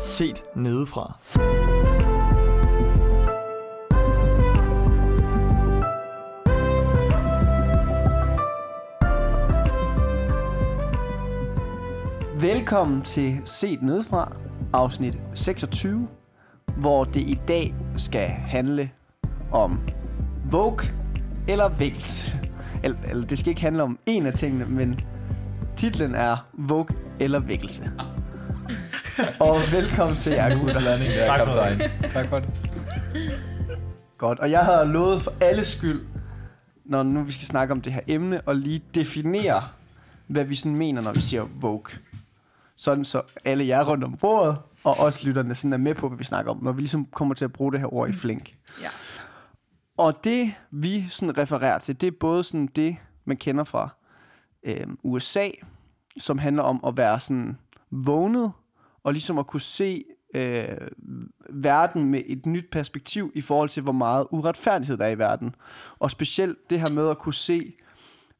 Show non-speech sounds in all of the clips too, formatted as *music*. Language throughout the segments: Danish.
Set nedefra. Velkommen til Set Nedefra, afsnit 26, hvor det i dag skal handle om Vogue eller vægt. Eller, eller det skal ikke handle om en af tingene, men titlen er Vogue eller vækkelse. *laughs* Og velkommen til jer gutter. landing der, Tak for kaptajn. Tak for det. Godt, og jeg havde lovet for alle skyld, når nu vi skal snakke om det her emne, og lige definere, hvad vi sådan mener, når vi siger Vogue. Sådan så alle jer rundt om bordet, og også lytterne sådan er med på, hvad vi snakker om, når vi ligesom kommer til at bruge det her ord i flink. Ja. Og det, vi sådan refererer til, det er både sådan det, man kender fra øh, USA, som handler om at være sådan vågnet, og ligesom at kunne se øh, verden med et nyt perspektiv i forhold til, hvor meget uretfærdighed der er i verden. Og specielt det her med at kunne se,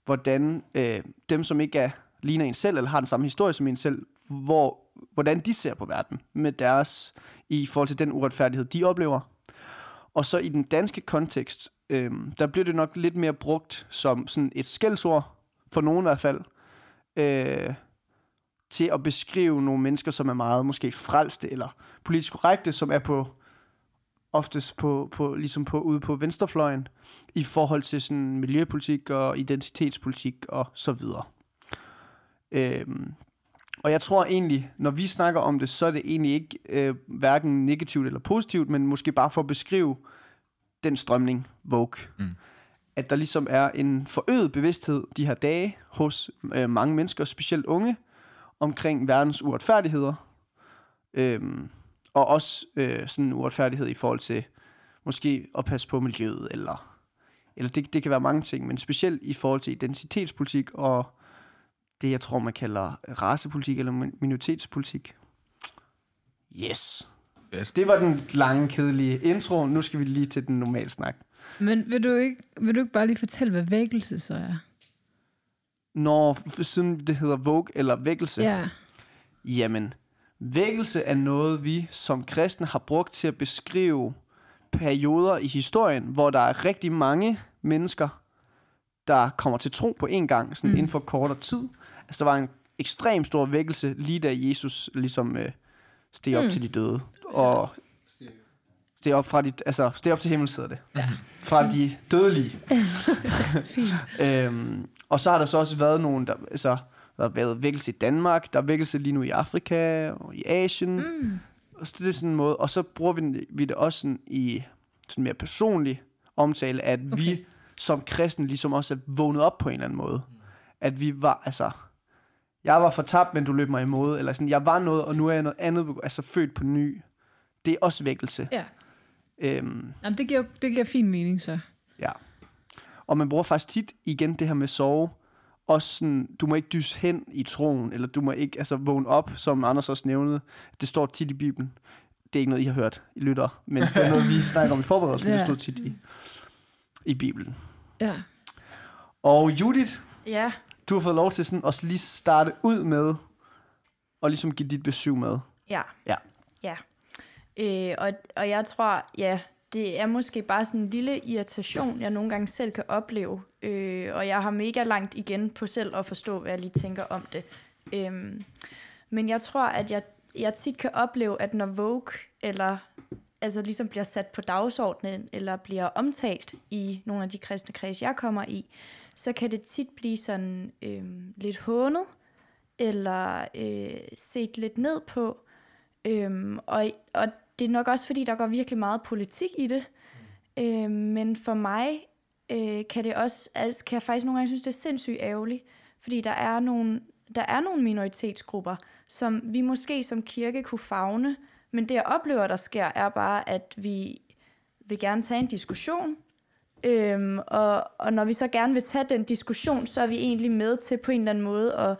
hvordan øh, dem, som ikke er ligner en selv, eller har den samme historie som en selv, hvor, hvordan de ser på verden med deres, i forhold til den uretfærdighed, de oplever. Og så i den danske kontekst, øh, der bliver det nok lidt mere brugt som sådan et skældsord, for nogen i hvert fald, øh, til at beskrive nogle mennesker, som er meget måske frelste eller politisk korrekte, som er på oftest på, på, ligesom på, ude på venstrefløjen, i forhold til sådan miljøpolitik og identitetspolitik og så videre. Øhm, og jeg tror egentlig, når vi snakker om det, så er det egentlig ikke øh, hverken negativt eller positivt, men måske bare for at beskrive den strømning, Vogue. Mm. At der ligesom er en forøget bevidsthed de her dage hos øh, mange mennesker, specielt unge, omkring verdens uretfærdigheder. Øhm, og også øh, sådan en uretfærdighed i forhold til måske at passe på miljøet, eller, eller det, det kan være mange ting, men specielt i forhold til identitetspolitik og det, jeg tror, man kalder racepolitik eller min- minoritetspolitik. Yes. Fedt. Det var den lange, kedelige intro. Nu skal vi lige til den normale snak. Men vil du, ikke, vil du ikke bare lige fortælle, hvad vækkelse så er? Når siden det hedder Vogue eller vækkelse, Ja. Jamen, vækkelse er noget, vi som kristne har brugt til at beskrive perioder i historien, hvor der er rigtig mange mennesker, der kommer til tro på en gang, sådan mm. inden for kortere tid. Altså, der var en ekstrem stor vækkelse, lige da Jesus ligesom øh, steg op mm. til de døde. Og steg op fra de, altså, steg op til himmel, hedder det. Ja. Fra de dødelige. *laughs* øhm, og så har der så også været nogen, der, altså, der har været vækkelse i Danmark, der er vækkelse lige nu i Afrika og i Asien. Mm. Og så det er sådan en måde. Og så bruger vi, vi det også sådan i sådan mere personlig omtale, at okay. vi som kristne ligesom også er vågnet op på en eller anden måde. At vi var, altså, jeg var fortabt, men du løb mig imod, eller sådan, jeg var noget, og nu er jeg noget andet, altså født på ny. Det er også vækkelse. ja. Øhm, Jamen, det, giver, det giver fin mening så. Ja. Og man bruger faktisk tit igen det her med sove. Også sådan, du må ikke dyse hen i troen, eller du må ikke altså, vågne op, som Anders også nævnede. Det står tit i Bibelen. Det er ikke noget, I har hørt, I lytter, men det er noget, vi *laughs* snakker om i forberedelsen. Ja. Det står tit i, i Bibelen. Ja. Og Judith, Ja, du har fået lov til sådan at lige starte ud med, og ligesom give dit besøg med. ja, Ja. ja. Øh, og, og jeg tror, ja, det er måske bare sådan en lille irritation, jeg nogle gange selv kan opleve. Øh, og jeg har mega langt igen på selv at forstå, hvad jeg lige tænker om det. Øh, men jeg tror, at jeg, jeg tit kan opleve, at når Vogue eller altså ligesom bliver sat på dagsordenen, eller bliver omtalt i nogle af de kristne kreds, jeg kommer i, så kan det tit blive sådan øh, lidt hånet, eller øh, set lidt ned på. Øhm, og, og det er nok også, fordi der går virkelig meget politik i det. Øhm, men for mig øh, kan det også, altså, kan jeg faktisk nogle gange synes, det er sindssygt ærgerligt, fordi der er nogle, der er nogle minoritetsgrupper, som vi måske som kirke kunne fagne, men det jeg oplever, der sker, er bare, at vi vil gerne tage en diskussion, Øhm, og, og når vi så gerne vil tage den diskussion, så er vi egentlig med til på en eller anden måde at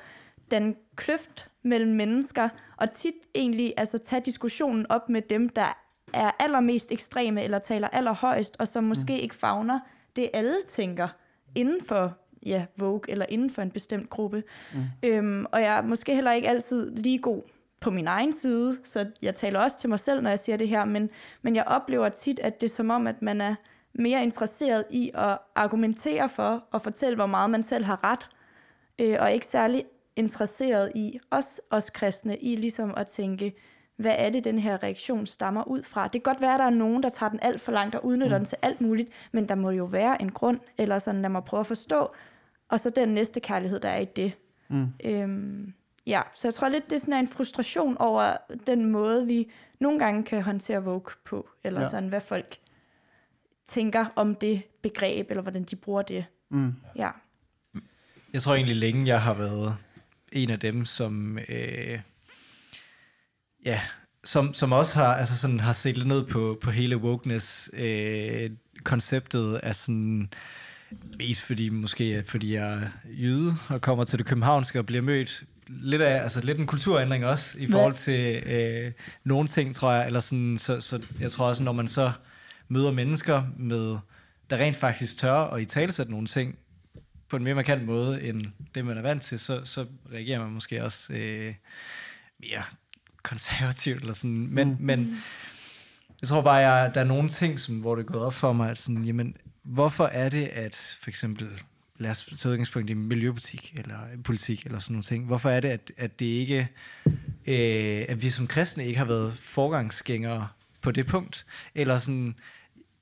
danne kløft mellem mennesker, og tit egentlig altså tage diskussionen op med dem, der er allermest ekstreme eller taler allerhøjst, og som måske ikke fagner det, alle tænker inden for ja, Vogue eller inden for en bestemt gruppe. Mm. Øhm, og jeg er måske heller ikke altid lige god på min egen side, så jeg taler også til mig selv, når jeg siger det her, men, men jeg oplever tit, at det er som om, at man er mere interesseret i at argumentere for og fortælle, hvor meget man selv har ret, øh, og ikke særlig interesseret i os, os kristne, i ligesom at tænke, hvad er det, den her reaktion stammer ud fra. Det kan godt være, at der er nogen, der tager den alt for langt og udnytter mm. den til alt muligt, men der må jo være en grund, eller sådan, lad mig prøve at forstå, og så den næste kærlighed, der er i det. Mm. Øhm, ja, så jeg tror lidt, det er sådan en frustration over den måde, vi nogle gange kan håndtere Vogue på, eller ja. sådan, hvad folk tænker om det begreb, eller hvordan de bruger det. Mm. Ja. Jeg tror egentlig længe, jeg har været en af dem, som... Øh, ja, som, som også har, altså sådan, har set lidt ned på, på hele wokeness-konceptet øh, af sådan... Mest fordi, måske fordi jeg er jøde og kommer til det københavnske og bliver mødt lidt af, altså lidt en kulturændring også i forhold til øh, nogle ting, tror jeg, eller sådan, så, så jeg tror også, når man så møder mennesker med, der rent faktisk tør at i talesætte nogle ting på en mere markant måde, end det man er vant til, så, så reagerer man måske også øh, mere konservativt, eller sådan, men, mm. men jeg tror bare, jeg, der er nogle ting, som, hvor det er gået op for mig, at sådan, jamen, hvorfor er det, at for eksempel lad os tage udgangspunkt i miljøpolitik eller politik eller sådan nogle ting. Hvorfor er det, at, at det ikke, øh, at vi som kristne ikke har været forgangsgængere på det punkt? Eller sådan,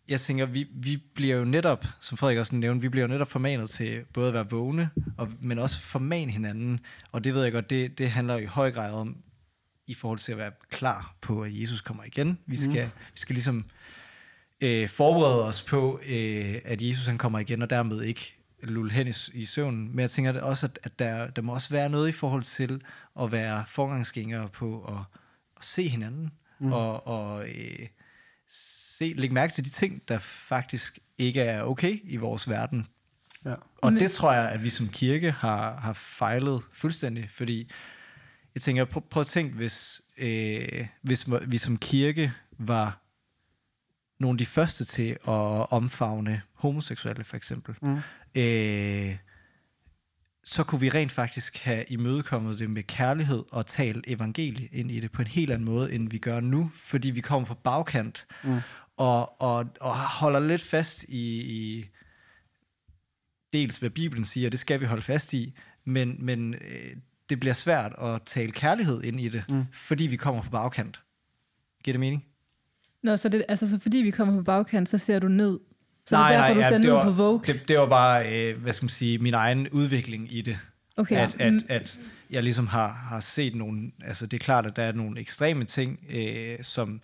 jeg tænker, vi, vi bliver jo netop, som Frederik også nævnte, vi bliver jo netop formanet til både at være vågne, og, men også formane hinanden. Og det ved jeg godt, det, det handler i høj grad om, i forhold til at være klar på, at Jesus kommer igen. Vi skal, mm. vi skal ligesom øh, forberede os på, øh, at Jesus han kommer igen, og dermed ikke lulle hen i, i søvnen. Men jeg tænker også, at, at der, der må også være noget i forhold til at være forgangsgængere på at, at se hinanden, mm. og, og øh, se, lægge mærke til de ting, der faktisk ikke er okay i vores verden. Ja. Og det tror jeg, at vi som kirke har, har fejlet fuldstændig, fordi jeg tænker, prøv, prøv at tænke, hvis, øh, hvis vi som kirke var nogle af de første til at omfavne homoseksuelle, for eksempel. Mm øh, så kunne vi rent faktisk have imødekommet det med kærlighed og talt evangelie ind i det på en helt anden måde, end vi gør nu, fordi vi kommer på bagkant mm. Og, og, og holder lidt fast i, i dels hvad Bibelen siger, det skal vi holde fast i, men, men øh, det bliver svært at tale kærlighed ind i det, mm. fordi vi kommer på bagkant. Giver det mening? Nå, så, det, altså, så fordi vi kommer på bagkant, så ser du ned så nej, det er derfor, nej, du ser ned var, på Vogue? Det, det var bare, øh, hvad skal man sige, min egen udvikling i det. Okay. At, at, at jeg ligesom har, har set nogle, altså det er klart, at der er nogle ekstreme ting, øh, som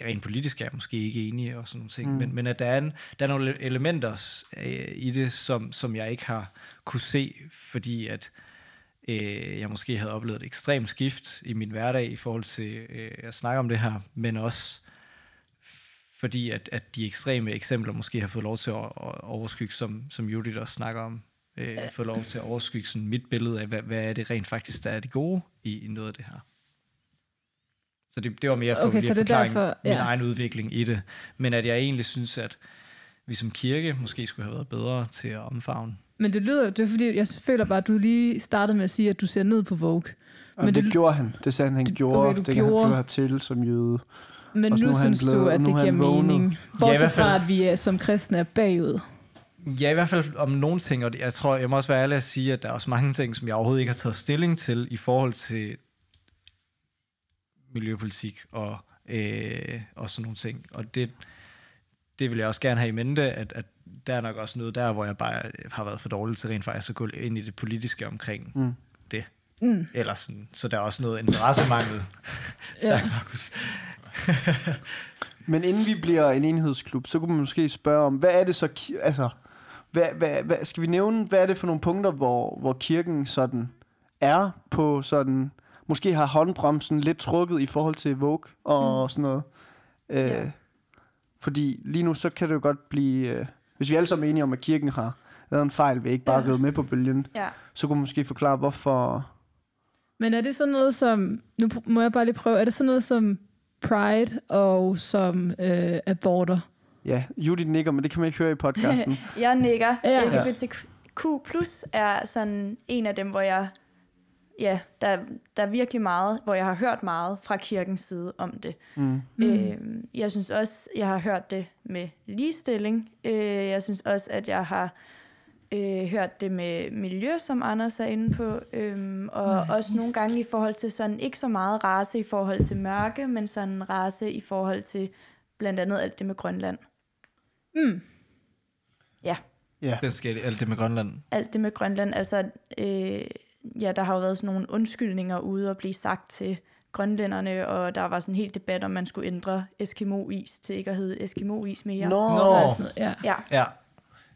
rent politisk er jeg måske ikke enige og sådan nogle ting, mm. men, men at der er, en, der er nogle elementer øh, i det, som, som jeg ikke har kunne se, fordi at øh, jeg måske havde oplevet et ekstremt skift i min hverdag i forhold til øh, at snakke om det her, men også fordi at, at de ekstreme eksempler måske har fået lov til at, at overskygge, som, som Judith også snakker om, øh, fået lov til at overskygge sådan mit billede af, hvad, hvad er det rent faktisk, der er det gode i, i noget af det her. Så det, det var mere for okay, at forklare derfor, ja. min egen udvikling i det. Men at jeg egentlig synes, at vi som kirke måske skulle have været bedre til at omfavne. Men det lyder det er fordi, jeg føler bare, at du lige startede med at sige, at du ser ned på Vogue. Men det, det gjorde han. Det sagde han, han det, gjorde. Okay, det gjorde. han hertil som jøde. Men nu, nu synes blevet, du, at det giver mening? Bortset ja, fra, at vi er, som kristne er bagud. Ja, i hvert fald om nogle ting, og jeg tror, jeg må også være ærlig at sige, at der er også mange ting, som jeg overhovedet ikke har taget stilling til i forhold til miljøpolitik og, øh, og sådan nogle ting. Og det, det vil jeg også gerne have i mente, at, at der er nok også noget der, hvor jeg bare har været for dårlig til rent faktisk at gå ind i det politiske omkring mm. det. Mm. Eller sådan. Så der er også noget interessemangel. *laughs* ja. Markus. *laughs* Men inden vi bliver en enhedsklub, så kunne man måske spørge om, hvad er det så, altså, hvad, hvad, hvad, skal vi nævne, hvad er det for nogle punkter, hvor, hvor kirken sådan er på sådan, måske har håndbremsen lidt trukket i forhold til Vogue og mm. sådan noget. Øh, ja. Fordi lige nu, så kan det jo godt blive, øh, hvis vi alle sammen er enige om, at kirken har lavet en fejl, vi ikke bare ja. med på bølgen, ja. så kunne man måske forklare, hvorfor... Men er det sådan noget som, nu må jeg bare lige prøve, er det sådan noget som Pride og som øh, aborter. Ja, Judith nikker, men det kan man ikke høre i podcasten. *laughs* jeg nikker. Ja. LGBTQ plus er sådan en af dem, hvor jeg ja, der, der er virkelig meget, hvor jeg har hørt meget fra kirkens side om det. Mm. Øh, jeg synes også, jeg har hørt det med ligestilling. Øh, jeg synes også, at jeg har øh, hørt det med miljø, som Anders er inde på, øhm, og Nej, også nogle gange i forhold til sådan, ikke så meget race i forhold til mørke, men sådan race i forhold til blandt andet alt det med Grønland. Mm. Ja, Ja. Det skal alt det med Grønland. alt det med Grønland, altså, øh, ja, der har jo været sådan nogle undskyldninger ude og blive sagt til grønlænderne, og der var sådan en helt debat, om man skulle ændre Eskimo-is til ikke at hedde Eskimo-is mere. Nå. Noget, ja. Ja, Ja.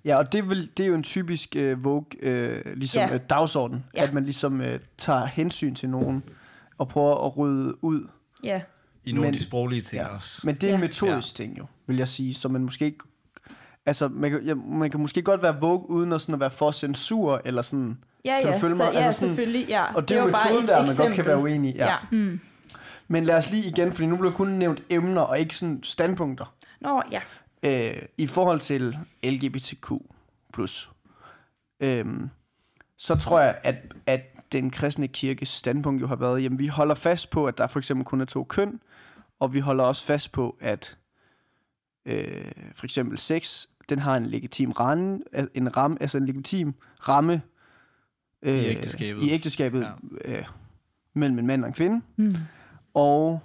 Ja, og det er, vel, det er jo en typisk øh, Vogue øh, ligesom, Ja. øh, dagsorden, Ja. at man ligesom øh, tager hensyn til nogen og prøver at rydde ud. ja, I nogle Men- af de sproglige ting Ja. også. Men det er en Ja. metodisk ting jo, vil jeg sige, som man måske ikke... Altså, man kan, ja, man kan måske godt være Vogue uden at, sådan at være for censur, eller sådan... ja, Kan du ja, følge så, mig? ja Altså sådan- selvfølgelig, ja. Og det, er jo metoden et der, man godt kan være uenig i. Ja. Ja. Mm. Men lad os lige igen, fordi nu bliver kun nævnt emner, og ikke sådan standpunkter. Nå, ja. øh, i forhold til LGBTQ+, øhm, så tror jeg, at, at den kristne kirkes standpunkt jo har været, jamen vi holder fast på, at der for eksempel kun er to køn, og vi holder også fast på, at øh, for eksempel sex, den har en legitim ramme, en ramme, altså en legitim ramme øh, I ægteskabet. i ægteskabet ja. øh, mellem en mand og en kvinde. Mm. Og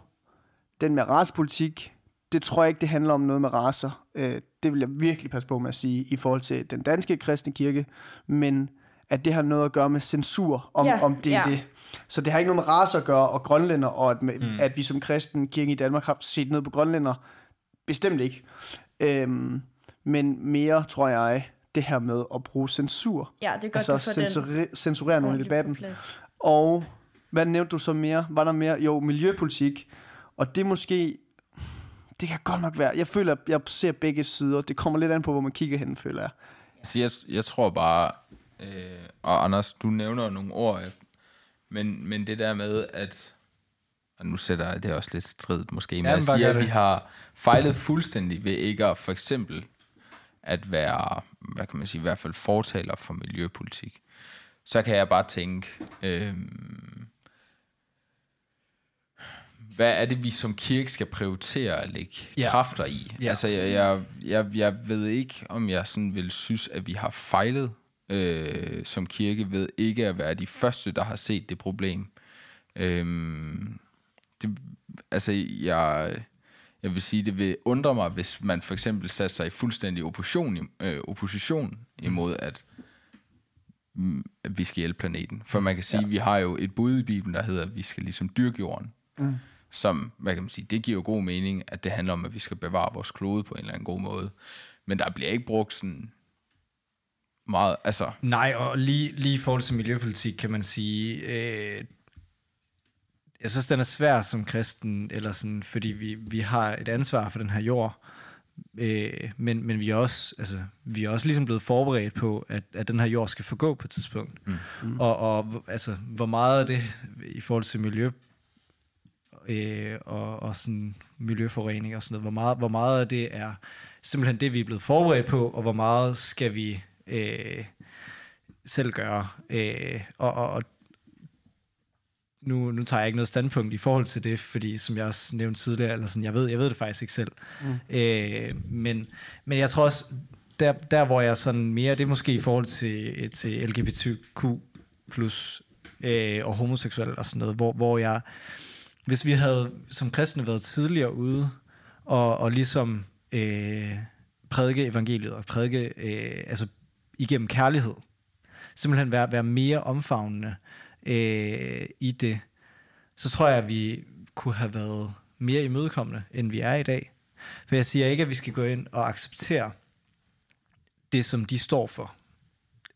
den med racepolitik, det tror jeg ikke, det handler om noget med racer. Øh, det vil jeg virkelig passe på med at sige i forhold til den danske kristne kirke. Men at det har noget at gøre med censur, om, Ja, om det er ja. det. Så det har ikke noget med racer at gøre, og grønlænder, og at, med, Mm. mm. at vi som kristen kirke i Danmark har set ned på grønlænder. Bestemt ikke. Øhm, men mere, tror jeg, det her med at bruge censur. Ja, det er godt, Altså får den censure, censurere nogen i debatten. Og hvad nævnte du så mere? Var der mere? Jo, miljøpolitik. Og det måske... Det kan godt nok være. Jeg føler, at jeg ser begge sider. Det kommer lidt an på, hvor man kigger hen, føler jeg. Så jeg, jeg tror bare, øh, og Anders, du nævner nogle ord, jeg- men, men det der med, at, og nu sætter jeg det også lidt strid måske, men Ja, jeg siger, at vi har fejlet fuldstændig ved ikke at for eksempel at være, hvad kan man sige, i hvert fald fortaler for miljøpolitik. Så kan jeg bare tænke, øh, hvad er det, vi som kirke skal prioritere at lægge Ja. kræfter i? Ja. Altså, jeg, jeg, jeg, jeg ved ikke, om jeg sådan vil synes, at vi har fejlet øh, som kirke ved ikke at være de første, der har set det problem. Øhm, det, altså, jeg, jeg vil sige, det vil undre mig, hvis man for eksempel satte sig i fuldstændig opposition, øh, opposition imod, at, mm, at vi skal hjælpe planeten. For man kan sige, ja. vi har jo et bud i Bibelen, der hedder, at vi skal ligesom dyrke jorden. Mm. Som, hvad kan man sige, det giver jo god mening, at det handler om, at vi skal bevare vores klode på en eller anden god måde. Men der bliver ikke brugt sådan meget, altså, Nej, og lige, lige i forhold til miljøpolitik kan man sige, øh, jeg synes, den er svær som kristen, eller sådan, fordi vi, vi har et ansvar for den her jord, øh, men, men vi, er også, altså, vi er også ligesom blevet forberedt på, at, at den her jord skal forgå på et tidspunkt. Mm. Og, og altså, hvor meget af det i forhold til miljø øh, og, og sådan miljøforurening og sådan noget, hvor meget, hvor meget af det er simpelthen det, vi er blevet forberedt på, og hvor meget skal vi øh, selv gøre. Øh, og, og, og nu, nu tager jeg ikke noget standpunkt i forhold til det, fordi som jeg også nævnte tidligere, eller sådan, jeg, ved, jeg ved det faktisk ikke selv. Mm. Øh, men, men jeg tror også, der, der hvor jeg sådan mere, det er måske i forhold til, til LGBTQ plus øh, og homoseksuel og sådan noget, hvor, hvor jeg, hvis vi havde som kristne været tidligere ude og, og ligesom øh, prædike evangeliet og prædike øh, altså igennem kærlighed, simpelthen være, være mere omfavnende øh, Øh, i det, så tror jeg, at vi kunne have været mere imødekommende, end vi er i dag. For jeg siger ikke, at vi skal gå ind og acceptere det, som de står for.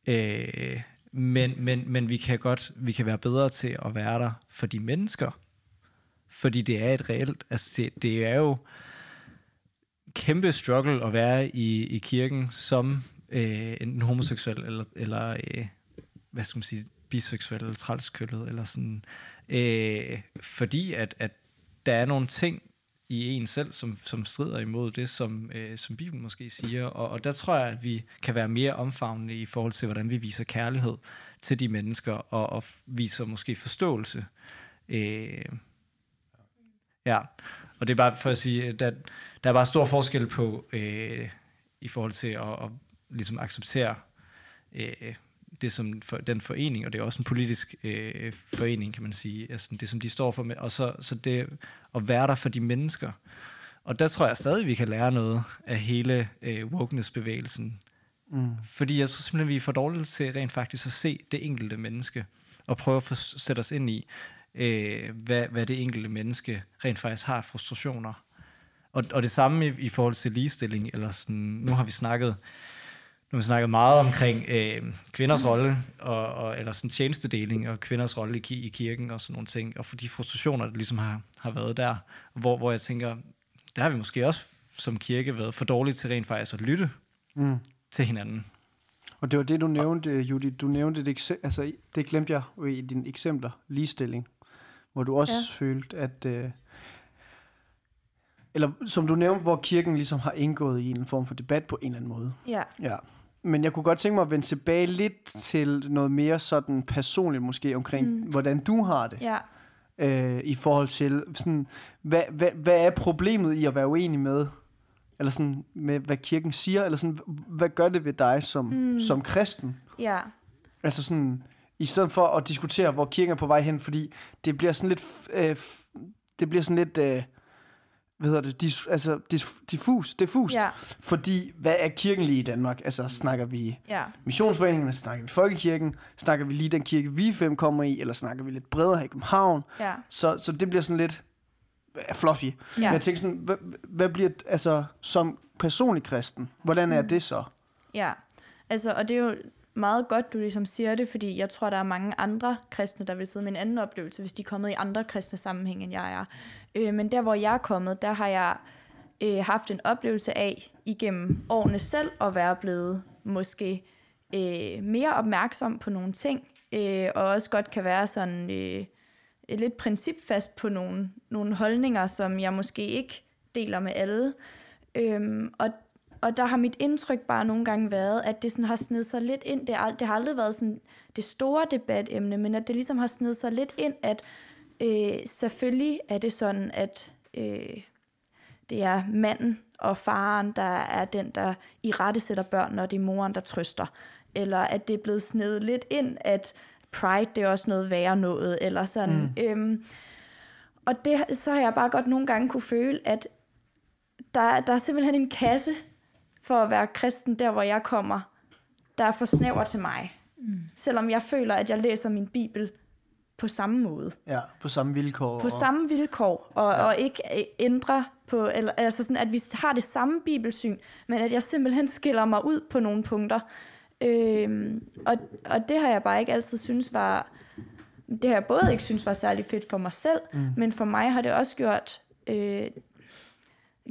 Øh, men, men, men vi kan godt vi kan være bedre til at være der for de mennesker. Fordi det er et reelt, altså det, det er jo kæmpe struggle at være i, i kirken som øh, enten homoseksuel eller, eller øh, hvad skal man sige, biseksuel eller transkønnet eller sådan. Øh, fordi at, at der er nogle ting i en selv, som, som strider imod det, som, øh, som Bibelen måske siger. Og, og der tror jeg, at vi kan være mere omfavnende i forhold til, hvordan vi viser kærlighed til de mennesker, og, og viser måske forståelse. Øh, ja, og det er bare for at sige, at der, der er bare stor forskel på, øh, i forhold til at, at ligesom acceptere øh, det som for, den forening, og det er også en politisk øh, forening, kan man sige, altså det som de står for, og så, så det at være der for de mennesker. Og der tror jeg stadig, vi kan lære noget af hele øh, wokeness-bevægelsen. Mm. Fordi jeg tror simpelthen, vi er for dårlige til rent faktisk at se det enkelte menneske, og prøve at sætte os ind i, øh, hvad, hvad det enkelte menneske rent faktisk har frustrationer. Og, og det samme i, i forhold til ligestilling, eller sådan, nu har vi snakket nu har vi snakket meget omkring øh, kvinders rolle, og, og, eller sådan tjenestedeling, og kvinders rolle i, i kirken og sådan nogle ting, og for de frustrationer, der ligesom har, har været der, hvor, hvor jeg tænker, der har vi måske også som kirke været for dårlige til rent faktisk at lytte mm. til hinanden. Og det var det, du nævnte, Judy. Du nævnte det, altså, det glemte jeg jo i dine eksempler, ligestilling, hvor du også ja. følte, at... Øh, eller som du nævnte, hvor kirken ligesom har indgået i en form for debat på en eller anden måde. Ja. Ja. Men jeg kunne godt tænke mig at vende tilbage lidt til noget mere sådan personligt måske omkring, mm. hvordan du har det. Ja. Øh, I forhold til, sådan, hvad, hvad, hvad er problemet i at være uenig med, eller sådan, med hvad kirken siger, eller sådan, hvad gør det ved dig som, mm. som kristen? Ja. Altså sådan, i stedet for at diskutere, hvor kirken er på vej hen, fordi det bliver sådan lidt, øh, det bliver sådan lidt... Øh, hvad hedder det, dis, altså dis, diffus, diffust. Ja. Fordi, hvad er kirken lige i Danmark? Altså, snakker vi ja. missionsforeningen, snakker vi folkekirken, snakker vi lige den kirke, vi fem kommer i, eller snakker vi lidt bredere her i København? Ja. Så, så det bliver sådan lidt fluffy. Ja. Men jeg tænker sådan, hvad, hvad bliver, altså, som personlig kristen, hvordan er mm. det så? Ja, altså, og det er jo meget godt, du ligesom siger det, fordi jeg tror, der er mange andre kristne, der vil sidde med en anden oplevelse, hvis de er kommet i andre kristne sammenhæng, end jeg er. Øh, men der, hvor jeg er kommet, der har jeg øh, haft en oplevelse af igennem årene selv at være blevet måske øh, mere opmærksom på nogle ting, øh, og også godt kan være sådan øh, lidt principfast på nogle, nogle holdninger, som jeg måske ikke deler med alle. Øhm, og, og der har mit indtryk bare nogle gange været, at det sådan har snedet sig lidt ind. Det, er, det har aldrig været sådan det store debatemne, men at det ligesom har snedet sig lidt ind, at Øh, selvfølgelig er det sådan, at øh, det er manden og faren, der er den, der i rette sætter børn, når det er moren, der trøster. Eller at det er blevet snedet lidt ind, at pride, det er også noget værre noget, eller sådan. Mm. Øhm, og det, så har jeg bare godt nogle gange kunne føle, at der, der er simpelthen en kasse for at være kristen, der hvor jeg kommer, der er for snæver til mig. Mm. Selvom jeg føler, at jeg læser min bibel på samme måde. Ja, på samme vilkår. På og... samme vilkår, og, ja. og ikke øh, ændre på, eller, altså sådan, at vi har det samme bibelsyn, men at jeg simpelthen skiller mig ud på nogle punkter. Øhm, og, og det har jeg bare ikke altid synes var, det har jeg både ikke synes var særlig fedt for mig selv, mm. men for mig har det også gjort, øh,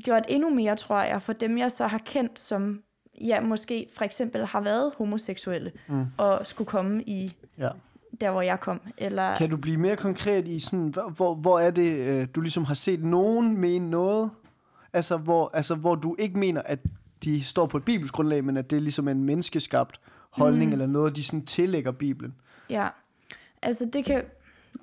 gjort endnu mere, tror jeg, for dem jeg så har kendt, som ja, måske for eksempel har været homoseksuelle, mm. og skulle komme i ja der hvor jeg kom. Eller... Kan du blive mere konkret i sådan, hvor, hvor er det, øh, du ligesom har set nogen mene noget, altså hvor, altså hvor du ikke mener, at de står på et bibelsk grundlag, men at det er ligesom en menneskeskabt holdning, mm. eller noget, de sådan tillægger Bibelen? Ja, altså det kan,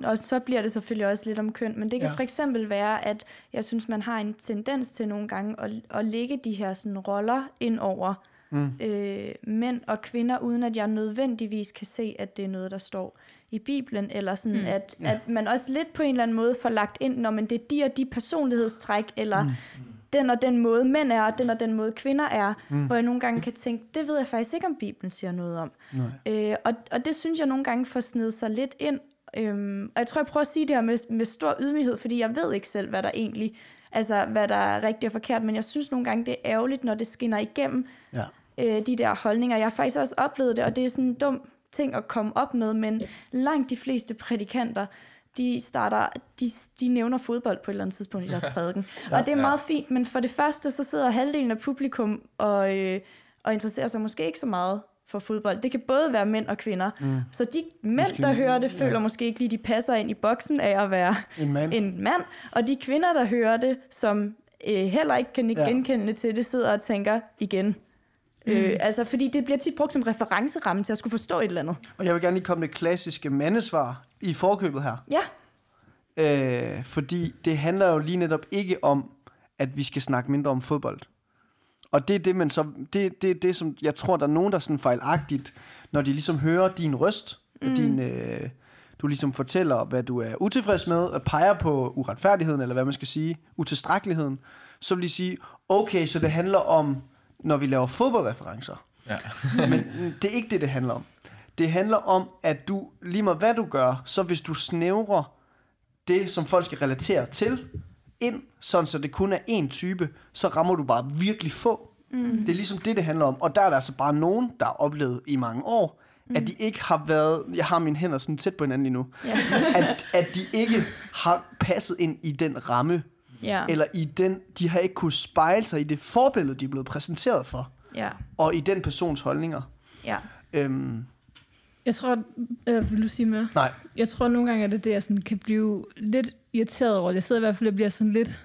og så bliver det selvfølgelig også lidt om køn, men det kan ja. for eksempel være, at jeg synes, man har en tendens til nogle gange at, at lægge de her sådan roller ind over mm. øh, mænd og kvinder, uden at jeg nødvendigvis kan se, at det er noget, der står i Bibelen, eller sådan, mm. at, ja. at man også lidt på en eller anden måde får lagt ind, når man det er de og de personlighedstræk, eller mm. den og den måde mænd er, og den og den måde kvinder er, mm. hvor jeg nogle gange kan tænke, det ved jeg faktisk ikke, om Bibelen siger noget om. Øh, og, og det synes jeg nogle gange får snedet sig lidt ind, Øhm, og jeg tror, jeg prøver at sige det her med, med stor ydmyghed, fordi jeg ved ikke selv, hvad der egentlig, altså hvad der er rigtigt og forkert, men jeg synes nogle gange, det er ærgerligt, når det skinner igennem, ja øh, de der holdninger. Jeg har faktisk også oplevet det, og det er sådan en dum ting at komme op med, men langt de fleste prædikanter, de starter, de, de nævner fodbold på et eller andet tidspunkt i deres *laughs* prædiken. ja, og det er meget ja. fint, men for det første, så sidder halvdelen af publikum og, øh, og interesserer sig måske ikke så meget for fodbold. Det kan både være mænd og kvinder. Mm. Så de mænd, Måske- der hører det, føler ja. måske ikke lige, de passer ind i boksen af at være En mand. *laughs* en mand. Og de kvinder, der hører det, som øh, heller ikke kan Ja. genkende til det, sidder og tænker igen. Mm. Øh, altså, fordi det bliver tit brugt som referenceramme til at skulle forstå et eller andet. Og jeg vil gerne lige komme med det klassiske mandesvar i forkøbet her. Ja, Øh, fordi det handler jo lige netop ikke om, at vi skal snakke mindre om fodbold. Og det er det, man så, det, det, er det som jeg tror, der er nogen, der er sådan fejlagtigt, når de ligesom hører din røst, mm. og din, øh, du ligesom fortæller, hvad du er utilfreds med, og peger på uretfærdigheden, eller hvad man skal sige, utilstrækkeligheden, så vil de sige, okay, så det handler om, når vi laver fodboldreferencer. Ja. *laughs* Men mm, det er ikke det, det handler om. Det handler om, at du, lige meget hvad du gør, så hvis du snævrer det, som folk skal relatere til, ind, sådan så det kun er én type, så rammer du bare virkelig få. Mm. Det er ligesom det, det handler om. Og der er der altså bare nogen, der har oplevet i mange år, mm. at de ikke har været, jeg har mine hænder sådan tæt på hinanden lige nu, ja, at, at de ikke har passet ind i den ramme, ja, eller i den, de har ikke kunne spejle sig i det forbillede, de er blevet præsenteret for, ja, og i den persons holdninger. ja. Øhm, Jeg tror, øh, vil du sige mere? nej, Jeg tror nogle gange, at det er det, jeg sådan kan blive lidt irriteret over. Jeg sidder i hvert fald og bliver sådan lidt...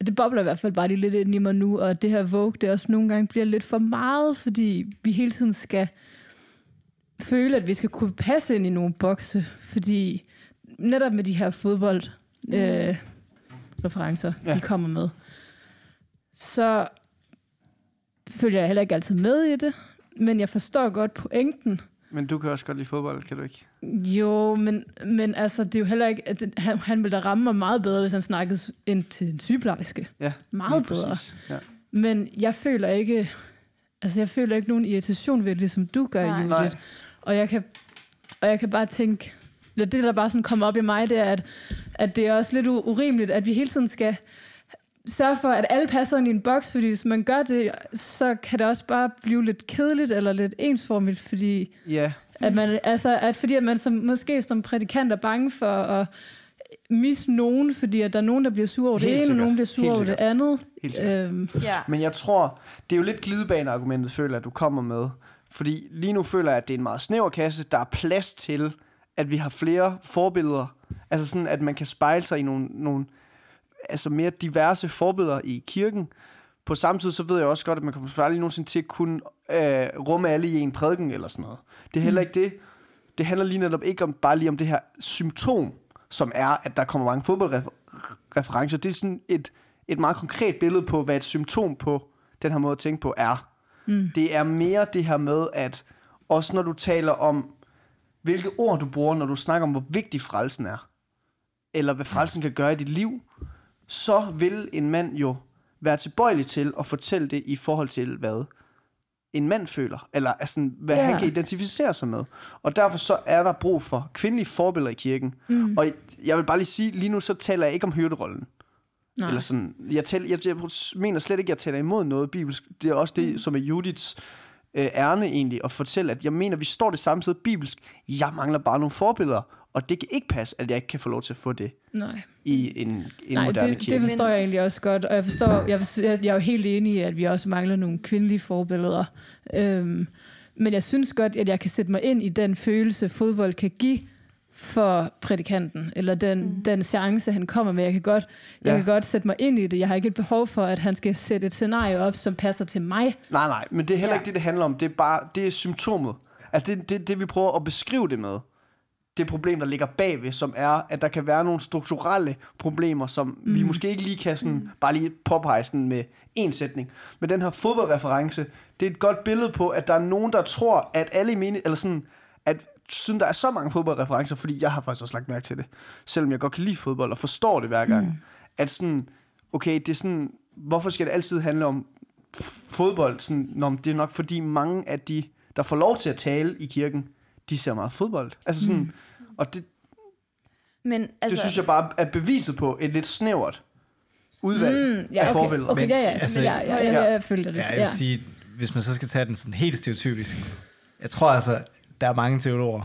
Det bobler i hvert fald bare lige lidt ind i mig nu, og det her Vogue, det også nogle gange bliver lidt for meget, fordi vi hele tiden skal føle, at vi skal kunne passe ind i nogle bokse, fordi netop med de her fodbold øh, referencer, ja. Ja. de kommer med, så følger jeg heller ikke altid med i det, men jeg forstår godt pointen, men du kan også godt lide fodbold, kan du ikke? jo, men, men altså, det er jo heller ikke... At det, han, han ville da ramme mig meget bedre, hvis han snakkede ind til en sygeplejerske. Ja, Meget bedre. præcis. Ja. Men jeg føler ikke... Altså, jeg føler ikke nogen irritation ved det, som du gør, Nej. Judith. Nej. Og jeg kan, og jeg kan bare tænke... eller Det, der bare sådan kommer op i mig, det er, at, at det er også lidt urimeligt, at vi hele tiden skal sørge for, at alle passer ind i en boks, fordi hvis man gør det, så kan det også bare blive lidt kedeligt eller lidt ensformigt, fordi Ja, at man, altså, at fordi at man som, måske som prædikant er bange for at misse nogen, fordi at der er nogen, der bliver sure over det ene, og nogen bliver sure Helt over det andet. helt. Øhm, ja. Men jeg tror, det er jo lidt glidebaneargumentet, føler at du kommer med. Fordi lige nu føler jeg, at det er en meget snæver kasse. Der er plads til, at vi har flere forbilleder. Altså sådan, at man kan spejle sig i nogle, nogle altså mere diverse forbilleder i kirken. På samme tid, så ved jeg også godt, at man kommer aldrig nogensinde til at kunne øh, rumme alle i en prædiken eller sådan noget. Det er heller ikke det. Det handler lige netop ikke om, bare lige om det her symptom, som er, at der kommer mange fodboldreferencer. Det er sådan et, et meget konkret billede på, hvad et symptom på den her måde at tænke på er. Mm. Det er mere det her med, at også når du taler om, hvilke ord du bruger, når du snakker om, hvor vigtig frelsen er, eller hvad frelsen kan gøre i dit liv, så vil en mand jo være tilbøjelig til at fortælle det i forhold til, hvad en mand føler, eller altså, hvad Ja. han kan identificere sig med. Og derfor så er der brug for kvindelige forbilleder i kirken. Mm. Og jeg vil bare lige sige, lige nu så taler jeg ikke om hyrderollen. nej. Eller sådan, jeg, taler, jeg, jeg mener slet ikke, at jeg taler imod noget bibelsk. Det er også det, mm. som er Judiths øh, ærne egentlig, at fortælle, at jeg mener, vi står det samme sted bibelsk. Jeg mangler bare nogle forbilleder, og det kan ikke passe, at jeg ikke kan få lov til at få det nej. i en, en Nej, moderne det, kirke. det forstår jeg egentlig også godt, og jeg forstår, jeg, jeg, jeg er jo helt enig i, at vi også mangler nogle kvindelige forbilleder. Øhm, men jeg synes godt, at jeg kan sætte mig ind i den følelse, fodbold kan give for prædikanten, eller den, mm. den chance, han kommer med. Jeg kan, godt, jeg Ja. kan godt sætte mig ind i det. Jeg har ikke et behov for, at han skal sætte et scenarie op, som passer til mig. Nej, nej, men det er heller Ja. ikke det, det handler om. Det er bare det er symptomet. Altså det, det, det, vi prøver at beskrive det med. Det problem, der ligger bagved, som er, at der kan være nogle strukturelle problemer, som mm. vi måske ikke lige kan sådan, mm. bare lige påpege sådan med en sætning. Men den her fodboldreference, det er et godt billede på, at der er nogen, der tror, at alle i mening, eller sådan, at siden der er så mange fodboldreferencer, fordi jeg har faktisk også lagt mærke til det, selvom jeg godt kan lide fodbold og forstår det hver gang, mm. at sådan, okay, det er sådan, hvorfor skal det altid handle om fodbold? Sådan, nå, men det er nok fordi mange af de, der får lov til at tale i kirken, de ser meget fodbold. Altså sådan, mm. Og det, Men det altså, synes jeg bare er beviset på et lidt snævert udvalg Mm, ja, af okay, forbilleder. okay, ja, ja, altså, ja, ja, ja, ja, jeg følger det. Ja, jeg vil sige, hvis man så skal tage den sådan helt stereotypisk, jeg tror altså, der er mange teologer,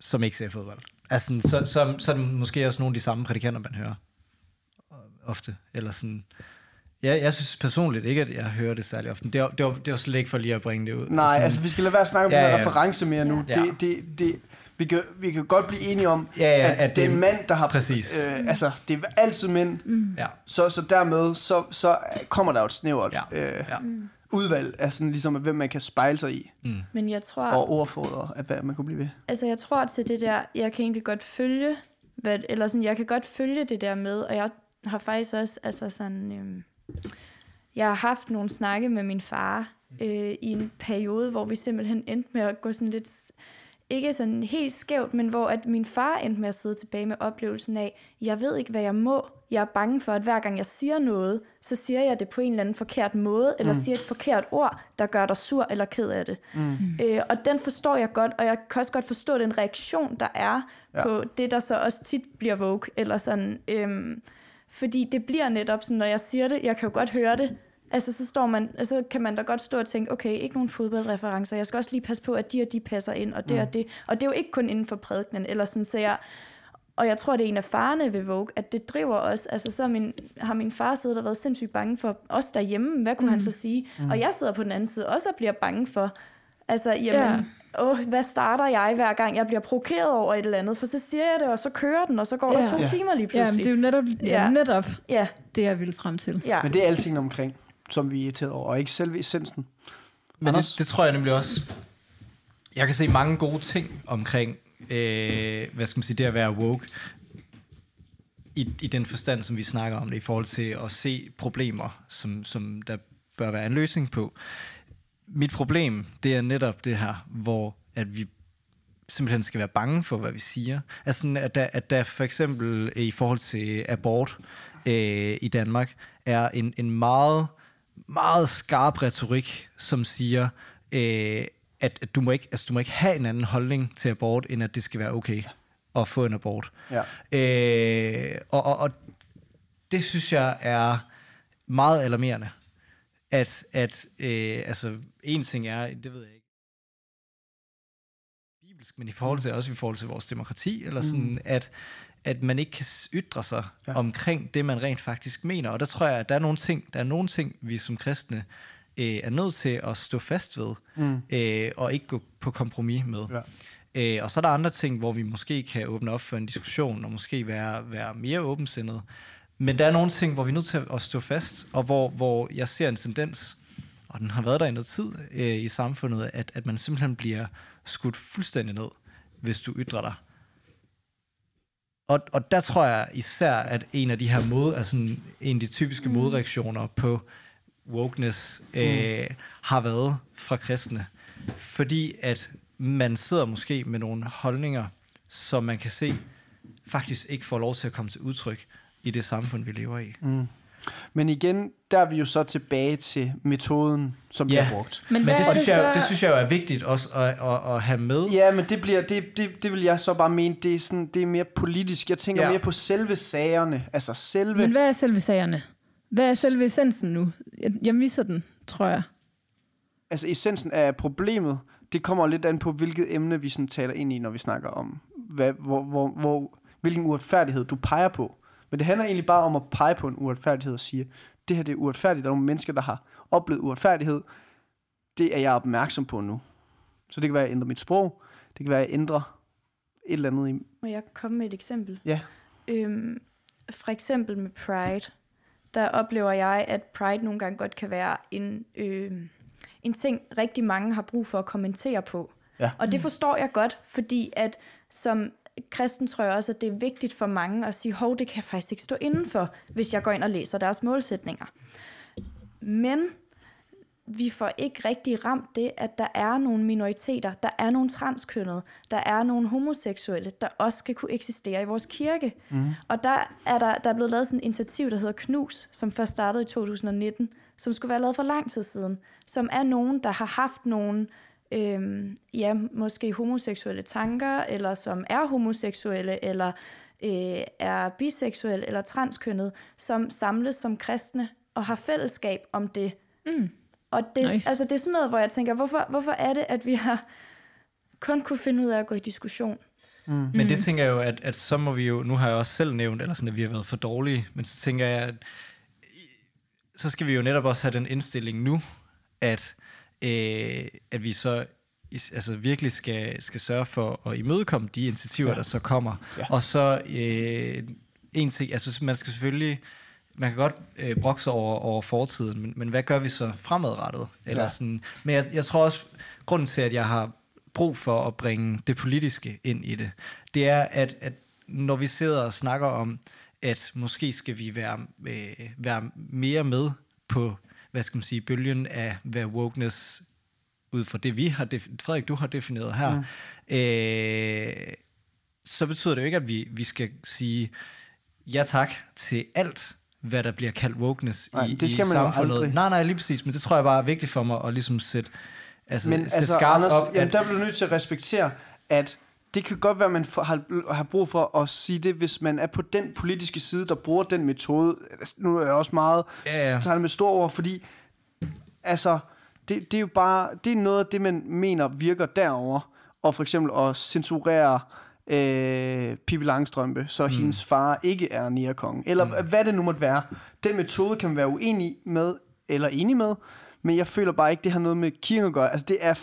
som ikke ser fodbold. Altså, sådan, så, så, så er det måske også nogle af de samme prædikanter, man hører ofte. Eller sådan, Ja, jeg synes personligt ikke, at jeg hører det særlig ofte. Det var, det var, det var slet ikke for lige at bringe det ud. Nej, Sådan- altså vi skal lade være at snakke om Ja, ja, ja. ja. reference mere nu. Ja. Det, det, det, vi, kan, vi kan godt blive enige om, Ja, ja, at, at det er en mand, der har... Præcis. Øh, altså, det er altid mænd. Mm. Ja. Så, så dermed, så, så kommer der jo et snævert Ja. øh, Ja. udvalg af sådan ligesom, hvem man kan spejle sig i. Men jeg tror... Og ordfoder af, hvad man kunne blive ved. Altså, jeg tror til det der, jeg kan egentlig godt følge, hvad, eller sådan, jeg kan godt følge det der med, og jeg har faktisk også, altså sådan, øhm, jeg har haft nogle snakke med min far øh, i en periode, hvor vi simpelthen endte med at gå sådan lidt, ikke sådan helt skævt, men hvor at min far endte med at sidde tilbage med oplevelsen af, jeg ved ikke, hvad jeg må. Jeg er bange for, at hver gang jeg siger noget, så siger jeg det på en eller anden forkert måde, eller siger et forkert ord, der gør dig sur eller ked af det. Mm. Øh, og den forstår jeg godt, og jeg kan også godt forstå den reaktion, der er ja. På det, der så også tit bliver woke, eller sådan, øhm, fordi det bliver netop sådan, når jeg siger det, jeg kan jo godt høre det, altså så står man, altså kan man da godt stå og tænke, okay, ikke nogen fodboldreferencer, jeg skal også lige passe på, at de og de passer ind, og det mm. og det, og det er jo ikke kun inden for prædikenen, eller sådan, så jeg, og jeg tror, det er en af farerne ved Vogue, at det driver os. Altså, så min, har min far siddet og været sindssygt bange for os derhjemme. Hvad kunne mm. han så sige? Mm. Og jeg sidder på den anden side også og bliver bange for, altså, jamen, Ja. ja. åh, hvad starter jeg hver gang, jeg bliver provokeret over et eller andet? For så siger jeg det, og så kører den, og så går ja. Der to Ja. timer lige Ja, men pludselig. det er jo netop, ja, netop Ja, det, jeg ville frem til. ja. Men det er alting omkring, som vi er irriteret over, og ikke selve essensen. Men Anders? det, det tror jeg nemlig også. Jeg kan se mange gode ting omkring, øh, hvad skal man sige, det at være woke. I, I den forstand, som vi snakker om det, i forhold til at se problemer, som, som der bør være en løsning på. Mit problem, det er netop det her, hvor at vi simpelthen skal være bange for, hvad vi siger. Altså, sådan, at der, at der for eksempel i forhold til abort øh, i Danmark, er en, en meget, meget skarp retorik, som siger, øh, at, at du, må ikke, altså, du må ikke have en anden holdning til abort, end at det skal være okay at få en abort. Ja. Øh, og, og, og det synes jeg er meget alarmerende. At, at øh, altså, en ting er, det ved jeg ikke, bibelsk, men i forhold til, også i forhold til vores demokrati, eller sådan, mm. at, at man ikke kan ytre sig ja. omkring det, man rent faktisk mener. Og der tror jeg, at der er nogle ting, der er nogle ting vi som kristne øh, er nødt til at stå fast ved, Mm. øh, og ikke gå på kompromis med. Ja. Øh, og så er der andre ting, hvor vi måske kan åbne op for en diskussion, og måske være, være mere åbensindet. Men der er nogle ting, hvor vi er nødt til at stå fast, og hvor, hvor jeg ser en tendens, og den har været der i noget tid øh, i samfundet, at, at man simpelthen bliver skudt fuldstændig ned, hvis du ytrer dig. Og, og der tror jeg især, at en af de her mod, altså en af de typiske mm. modreaktioner på wokeness øh, har været fra kristne. Fordi at man sidder måske med nogle holdninger, som man kan se faktisk ikke får lov til at komme til udtryk i det samfund, vi lever i. Mm. Men igen, der er vi jo så tilbage til metoden, som Ja. bliver brugt. Men, Men det synes, jeg, jo- så? det synes jeg jo er vigtigt også at, at, at have med. Ja, men det, bliver, det, det, det vil jeg så bare mene, det er, sådan, det er mere politisk. Jeg tænker. Ja. mere på selve sagerne. Altså selve... Men hvad er selve sagerne? Hvad er selve essensen nu? Jeg, jeg misser den, tror jeg. altså essensen af problemet, det kommer lidt an på, hvilket emne vi sådan taler ind i, når vi snakker om, hvad, hvor, hvor, hvor, hvilken uretfærdighed du peger på. Men det handler egentlig bare om at pege på en uretfærdighed og sige, det her det er uretfærdigt. Der er nogle mennesker, der har oplevet uretfærdighed. Det er jeg opmærksom på nu. Så det kan være, at jeg ændrer mit sprog. Det kan være, at jeg ændrer et eller andet i... Må jeg komme med et eksempel? Ja. Øhm, for eksempel med Pride, der oplever jeg, at Pride nogle gange godt kan være en, øhm, en ting, rigtig mange har brug for at kommentere på. Ja. Og det forstår jeg godt, fordi at som kristen tror jeg også, at det er vigtigt for mange at sige, hov, det kan jeg faktisk ikke stå indenfor, hvis jeg går ind og læser deres målsætninger. Men vi får ikke rigtig ramt det, at der er nogle minoriteter, der er nogle transkønnede, der er nogle homoseksuelle, der også skal kunne eksistere i vores kirke. Mm. Og der er der, der er blevet lavet sådan et initiativ, der hedder KNUS, som først startede i 2019, som skulle være lavet for lang tid siden, som er nogen, der har haft nogle, øhm, ja, måske homoseksuelle tanker, eller som er homoseksuelle, eller øh, er biseksuelle, eller transkønnede, som samles som kristne og har fællesskab om det. Mm. Og det, Nice. altså, det er sådan noget, hvor jeg tænker, hvorfor, hvorfor er det, at vi har kun kunne finde ud af at gå i diskussion? Men det tænker jeg jo, at, at så må vi jo, nu har jeg også selv nævnt, eller sådan, at vi har været for dårlige, men så tænker jeg, at så skal vi jo netop også have den indstilling nu, at, øh, at vi så altså virkelig skal, skal sørge for at imødekomme de initiativer, ja. der så kommer. Ja. Og så øh, en ting, altså man skal selvfølgelig, man kan godt øh, brokke sig over, over fortiden, men, men hvad gør vi så fremadrettet? Eller Ja. sådan, men jeg, jeg tror også, grunden til, at jeg har brug for at bringe det politiske ind i det, det er, at, at når vi sidder og snakker om, at måske skal vi være, øh, være mere med på, hvad skal man sige, bølgen af, hvad wokeness ud fra det, vi har defineret, Frederik, du har defineret her, mm. øh, så betyder det jo ikke, at vi, vi skal sige ja tak til alt, hvad der bliver kaldt wokeness Nej, i, det skal i man samfundet. aldrig. Nej, nej, lige præcis, men det tror jeg bare er vigtigt for mig at ligesom sætte, altså, Men sætte altså, skarpt Anders, op, jamen, at, der bliver du nødt til at respektere, at det kan godt være, at man har, har brug for at sige det, hvis man er på den politiske side, der bruger den metode. Altså, Nu er jeg også meget Ja, ja. tager det med stor ord, fordi altså, det, det er jo bare, det er noget af det, man mener virker derover og for eksempel at censurere øh, Pippi Langstrømpe, så mm. hendes far ikke er nærkongen, eller mm. hvad det nu måtte være. Den metode kan man være uenig med, eller enig med, men jeg føler bare ikke, det har noget med kirken at gøre. Altså, det er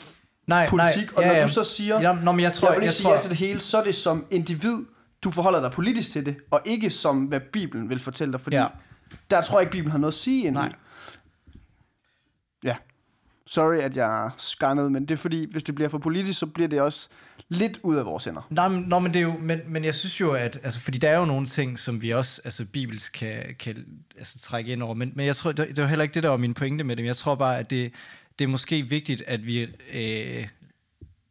nej, politik, nej, og ja, når ja. du så siger, Ja, nå, men jeg tror, jeg vil ikke jeg sige tror, ja til det hele, så er det som individ, du forholder dig politisk til det, og ikke som, hvad Bibelen vil fortælle dig, fordi Ja. ja. der tror jeg ikke, Bibelen har noget at sige endnu. Nej. Ja. Sorry, at jeg skannede, men det er fordi, hvis det bliver for politisk, så bliver det også lidt ud af vores hænder. Nej, men, nå, men det er jo, men, men jeg synes jo, at, altså, fordi der er jo nogle ting, som vi også, altså bibelsk kan, kan altså, trække ind over, men, men jeg tror, det, det var heller ikke det, der var min pointe med det, men jeg tror bare, at det, det er måske vigtigt, at vi, øh,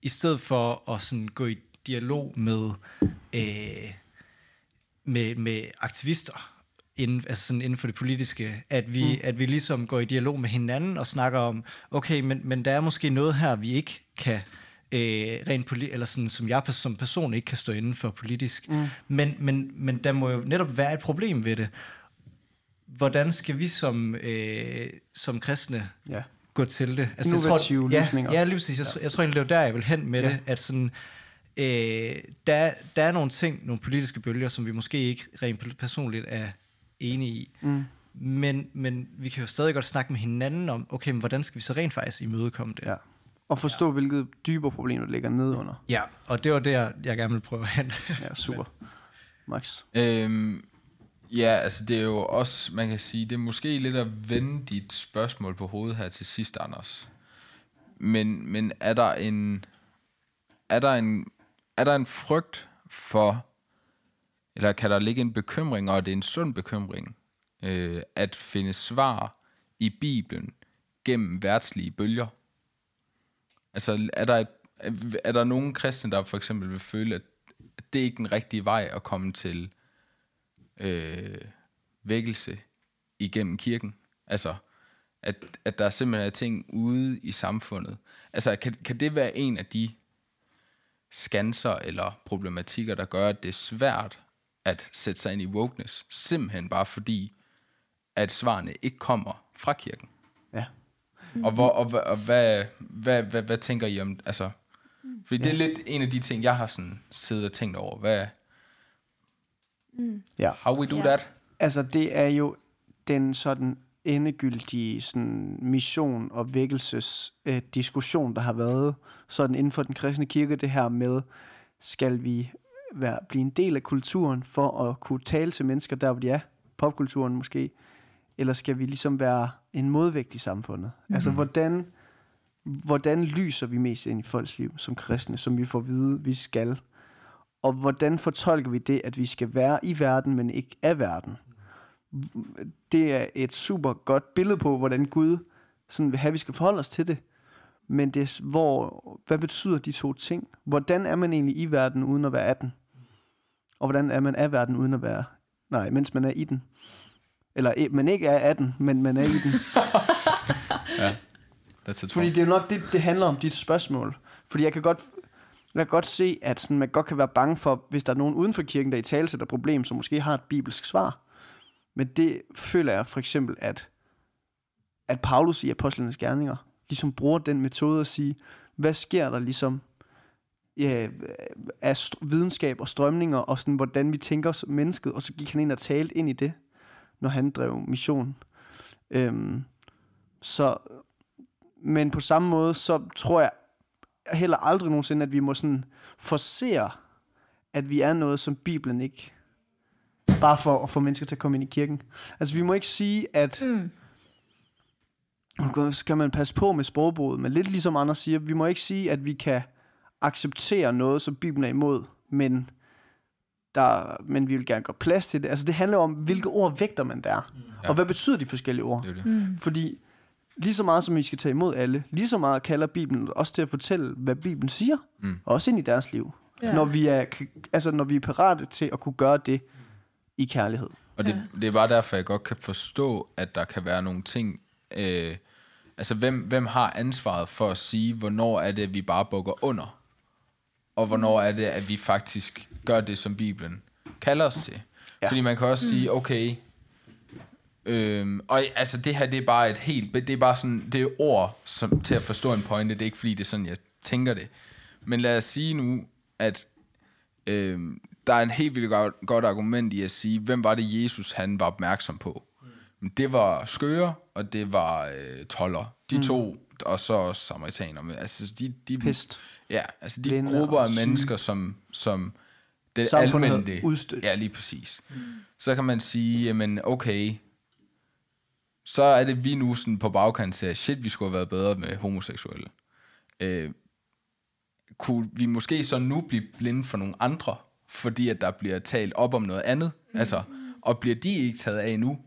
i stedet for at sådan gå i dialog med, øh, med, med aktivister, inden, altså sådan inden for det politiske, at vi, mm. at vi ligesom går i dialog med hinanden og snakker om, okay, men, men der er måske noget her, vi ikke kan øh, rent poli- eller sådan, som jeg som person ikke kan stå inden for politisk. Mm. Men, men, men der må jo netop være et problem ved det. Hvordan skal vi som, øh, som kristne Ja. Gå til det? Altså, Innovative ja, løsninger. Ja, lige præcis. Jeg, ja. jeg tror egentlig, det var der, jeg vil hen med Ja. ja. det, at sådan, øh, der, der er nogle ting, nogle politiske bølger, som vi måske ikke rent personligt er enige i. Mm. Men, men vi kan jo stadig godt snakke med hinanden om, okay, men hvordan skal vi så rent faktisk imødekomme det? ja. Og forstå, ja. hvilket dybere problem, der ligger nedenunder. ja og det var der, jeg gerne vil prøve hen. Ja, super. *laughs* Max. Øhm, ja, altså det er jo også, man kan sige, det er måske lidt at vende dit spørgsmål på hovedet her til sidst, Anders. Men, men er der en, er der en, er der en frygt for, eller kan der ligge en bekymring, og det er en sund bekymring, øh, at finde svar i Bibelen gennem værtslige bølger? Altså er der, et, er der nogen kristne, der for eksempel vil føle, at det er ikke den rigtige vej at komme til øh, vækkelse igennem kirken? Altså, at, at der simpelthen er ting ude i samfundet. Altså, kan, kan det være en af de skanser eller problematikker, der gør, at det er svært at sætte sig ind i wokeness, simpelthen bare fordi, at svarene ikke kommer fra kirken? Ja. Og, hvor, og, og, og hvad, hvad, hvad, hvad tænker I om, altså, fordi det er lidt en af de ting, jeg har sådan siddet og tænkt over. Hvad, Ja. how we do Ja. that? Altså, det er jo den sådan endegyldige sådan, mission og vækkelses øh, diskussion, der har været sådan inden for den kristne kirke, det her med, skal vi være, blive en del af kulturen for at kunne tale til mennesker der, hvor de er, popkulturen måske, eller skal vi ligesom være en modvægt i samfundet? Mm. Altså, hvordan, hvordan lyser vi mest ind i folks liv som kristne, som vi får at vide, vi skal? Og hvordan fortolker vi det, at vi skal være i verden, men ikke af verden? Det er et super godt billede på, hvordan Gud sådan vil have, at vi skal forholde os til det. Men det, er, hvor, hvad betyder de to ting? Hvordan er man egentlig i verden, uden at være af den? Og hvordan er man af verden, uden at være... Nej, mens man er i den. Eller eh, man ikke er af den, men man er i den. *laughs* That's it Fordi det er nok det, det handler om, dit spørgsmål. Fordi jeg kan godt, jeg kan godt se, at sådan, man godt kan være bange for, hvis der er nogen uden for kirken, der i tale sætter problem, som måske har et bibelsk svar. Men det føler jeg for eksempel, at, at Paulus i Apostlenes Gerninger ligesom bruger den metode at sige, hvad sker der ligesom ja, af st- videnskab og strømninger, og sådan, hvordan vi tænker os mennesket, og så gik han ind og talte ind i det, når han drev mission. Øhm, så, men på samme måde, så tror jeg heller aldrig nogensinde, at vi må sådan forsere, at vi er noget, som Bibelen ikke bare for at få mennesker til at komme ind i kirken. Altså, vi må ikke sige, at Mm. nu skal man passe på med sprogbruget, men lidt ligesom andre siger, vi må ikke sige, at vi kan acceptere noget, som Bibelen er imod, men, der, men vi vil gerne gøre plads til det. Altså, det handler om, hvilke ord vægter man der, Ja. og hvad betyder de forskellige ord? Det det. Mm. Fordi lige så meget som vi skal tage imod alle, lige så meget kalder Bibelen også til at fortælle, hvad Bibelen siger, Mm. også ind i deres liv. Ja. Når, vi er, altså, når vi er parate til at kunne gøre det i kærlighed. Og det, det er bare derfor, jeg godt kan forstå, at der kan være nogle ting... Øh, altså, hvem, hvem har ansvaret for at sige, hvornår er det, at vi bare bukker under? Og hvornår er det, at vi faktisk gør det, som Bibelen kalder os til? Ja. Ja. Fordi man kan også sige, okay... Øhm, og altså, det her, det er bare et helt... Det er bare sådan... Det er ord som, til at forstå en pointe. Det er ikke, fordi det er sådan, jeg tænker det. Men lad os sige nu, at øh, der er en helt vildt godt, godt argument i at sige, hvem var det Jesus han var opmærksom på? Mm. Det var skøre, og det var øh, toller. De mm. to, og så også samaritanere. Altså, de, de, Pest. Ja, altså de Blinde grupper af mennesker, som, som det almindelige... udstødt. Ja, lige præcis. Mm. Så kan man sige, jamen okay, så er det vi nu sådan på bagkant at shit, vi skulle have været bedre med homoseksuelle. Øh, kunne vi måske så nu blive blinde for nogle andre, fordi at der bliver talt op om noget andet, mm. altså, og bliver de ikke taget af nu?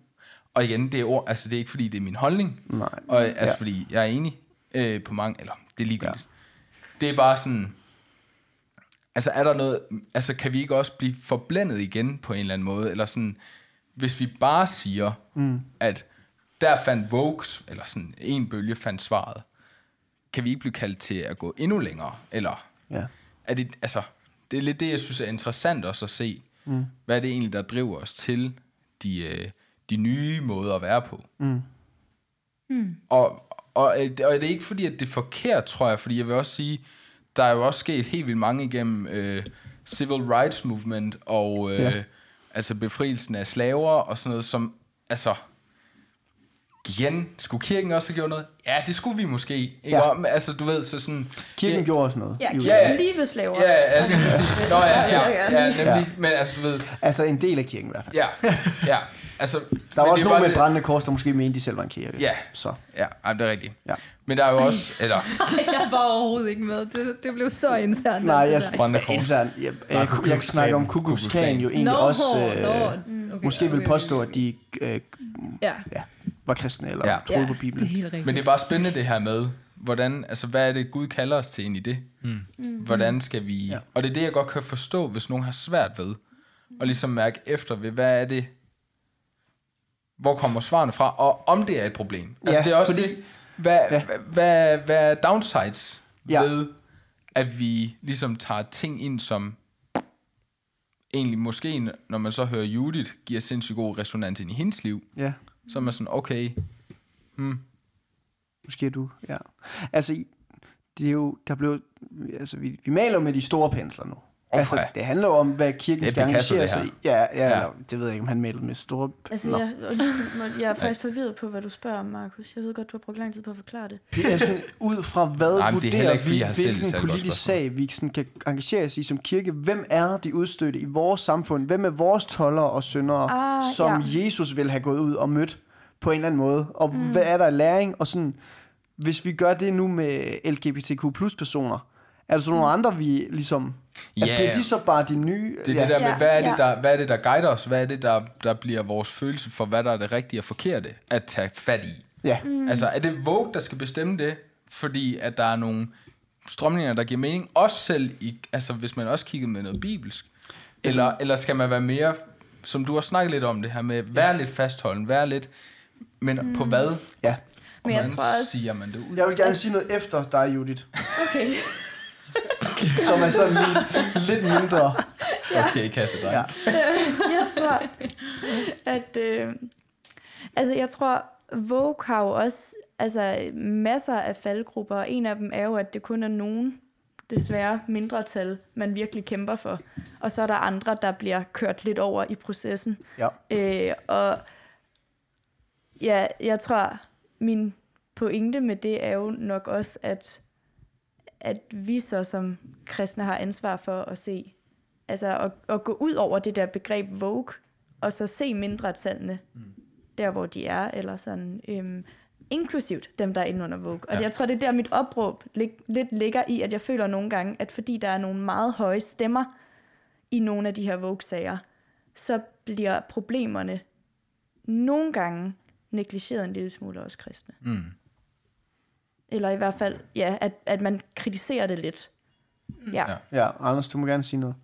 Og igen, det er, ord, altså, det er ikke fordi, det er min holdning, Nej. og, altså, Ja. fordi jeg er enig øh, på mange, eller det er ligegyldigt. Ja. Det er bare sådan, altså er der noget, altså kan vi ikke også blive forblændet igen på en eller anden måde, eller sådan, hvis vi bare siger, mm. at der fandt Vokes, eller sådan en bølge fandt svaret, kan vi ikke blive kaldt til at gå endnu længere, eller Ja. er det, altså, det er lidt det, jeg synes er interessant også at se, mm. hvad er det egentlig, der driver os til de, øh, de nye måder at være på. Mm. Og, og, øh, og det er ikke fordi, at det er forkert, tror jeg, fordi jeg vil også sige, der er jo også sket helt vildt mange igennem øh, civil rights movement og øh, ja. altså befrielsen af slaver og sådan noget, som altså igen, skulle kirken også have gjort noget? Ja, det skulle vi måske. Ikke? Ja. Ja. Altså, du ved, så sådan... Kirken det, gjorde også noget. Ja, USA. Ja, ja. liveslaver. Ja, ja, lige præcis. *laughs* Nå, ja, ja, ja, nemlig. Ja. Ja. Men altså, du ved... Altså en del af kirken i hvert fald. Ja, ja. Altså, Der var også nogen med det, brændende kors, der måske mente, de selv var en kirke. Ja. Så. Ja, ej, det er rigtigt. Ja. Men der er jo også... Eller, *laughs* jeg var overhovedet ikke med. Det, det blev så internt. Nej, jeg. Brændende kors. intern, jeg, jeg, jeg, jeg snakker om Ku Klux Klux Klan Klan. jo egentlig Nå, også, øh, nå, okay, måske vil okay. påstå, at de øh, Ja, ja, var kristne eller Ja. troede ja på det er Bibelen. helt rigtigt. Men det er bare spændende det her med, hvordan, altså hvad er det Gud kalder os til ind i det? Mm. Hvordan skal vi, Ja. og det er det jeg godt kan forstå, hvis nogen har svært ved, og ligesom mærke efter ved, hvad er det, hvor kommer svarene fra, og om det er et problem. Altså Ja, det er også fordi- det, hvad, Ja. hvad, hvad, hvad er downsides ja. ved, at vi ligesom tager ting ind, som egentlig måske, når man så hører Judith, giver sindssygt god resonans ind i hendes liv, Ja, så er man sådan, okay, hmm. måske er du, ja. Altså, det er jo, der blev, altså, vi, vi maler med de store pensler nu. Oh, altså, det handler jo om, hvad kirken skal det sig her. i. Ja, ja, det ved jeg ikke, om han malede med store... Altså, Nå. jeg, jeg er faktisk forvirret på, hvad du spørger om, Markus. Jeg ved godt, du har brugt lang tid på at forklare det. Det er sådan, ud fra hvad Nej, er vurderer ikke, vi, hvilken politisk sag, vi sådan kan engagere os i som kirke. Hvem er de udstødte i vores samfund? Hvem er vores toller og syndere, Ah, som ja. Jesus vil have gået ud og mødt på en eller anden måde? Og mm. hvad er der læring? Og sådan, hvis vi gør det nu med LGBTQ plus personer, er der så nogle andre, vi ligesom... Ja. Yeah. Bliver de så bare de nye? Det er ja. det der med, Ja, hvad er det, ja. der, hvad er det, der guider os? Hvad er det, der, der bliver vores følelse for, hvad der er det rigtige og forkerte at tage fat i? Ja, Mm. Altså, er det Vogue, der skal bestemme det? Fordi at der er nogle strømninger, der giver mening, også selv i, altså hvis man også kigger med noget bibelsk. Eller, eller skal man være mere, som du har snakket lidt om det her med, være lidt fastholden, være lidt, men mm. på hvad? ja. Men jeg tror også- siger man det ud? Jeg vil gerne sige noget efter dig, Judith. Okay. *laughs* Som er sådan lige, lidt mindre. Okay, kasse dig. Ja. *laughs* jeg tror, at... Øh, altså, jeg tror, Vogue har jo også altså, masser af faldgrupper, og en af dem er jo, at det kun er nogen, desværre mindretal, man virkelig kæmper for. Og så er der andre, der bliver kørt lidt over i processen. Ja. Øh, og ja, jeg tror, min pointe med det er jo nok også, at, at vi så som kristne har ansvar for at se, altså at, at gå ud over det der begreb Vogue, og så se mindretallene mm. der, hvor de er, eller sådan, øhm, inklusivt dem, der er inde under Vogue. Og Ja. jeg tror, det er der, mit opråb lig, lidt ligger i, at jeg føler nogle gange, at fordi der er nogle meget høje stemmer i nogle af de her Vogue-sager, så bliver problemerne nogle gange negligeret en lille smule os kristne. Mm. Eller i hvert fald, ja, at, at man kritiserer det lidt. Ja. Ja. Ja, Anders, du må gerne sige noget.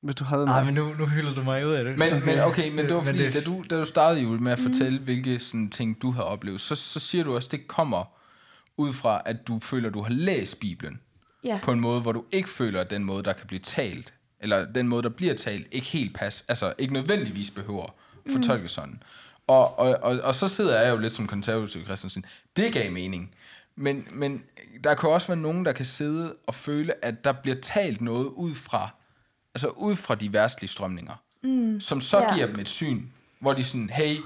Hvis du havde Nej, noget. men nu, nu hylder du mig ud af det. Men, men okay, men det var fordi, det- da du, da du startede jo med at fortælle, mm. hvilke sådan, ting du har oplevet, så, så siger du også, det kommer ud fra, at du føler, du har læst Bibelen ja. på en måde, hvor du ikke føler, at den måde, der kan blive talt, eller den måde, der bliver talt, ikke helt pas, altså ikke nødvendigvis behøver fortolkes sådan. Og, og, og, og så sidder jeg jo lidt som konservativ Christensen. Det gav mening. Men, men der kan også være nogen, der kan sidde og føle, at der bliver talt noget ud fra, altså ud fra de værstlige strømninger, mm. som så Ja. giver dem et syn, hvor de sådan, hey,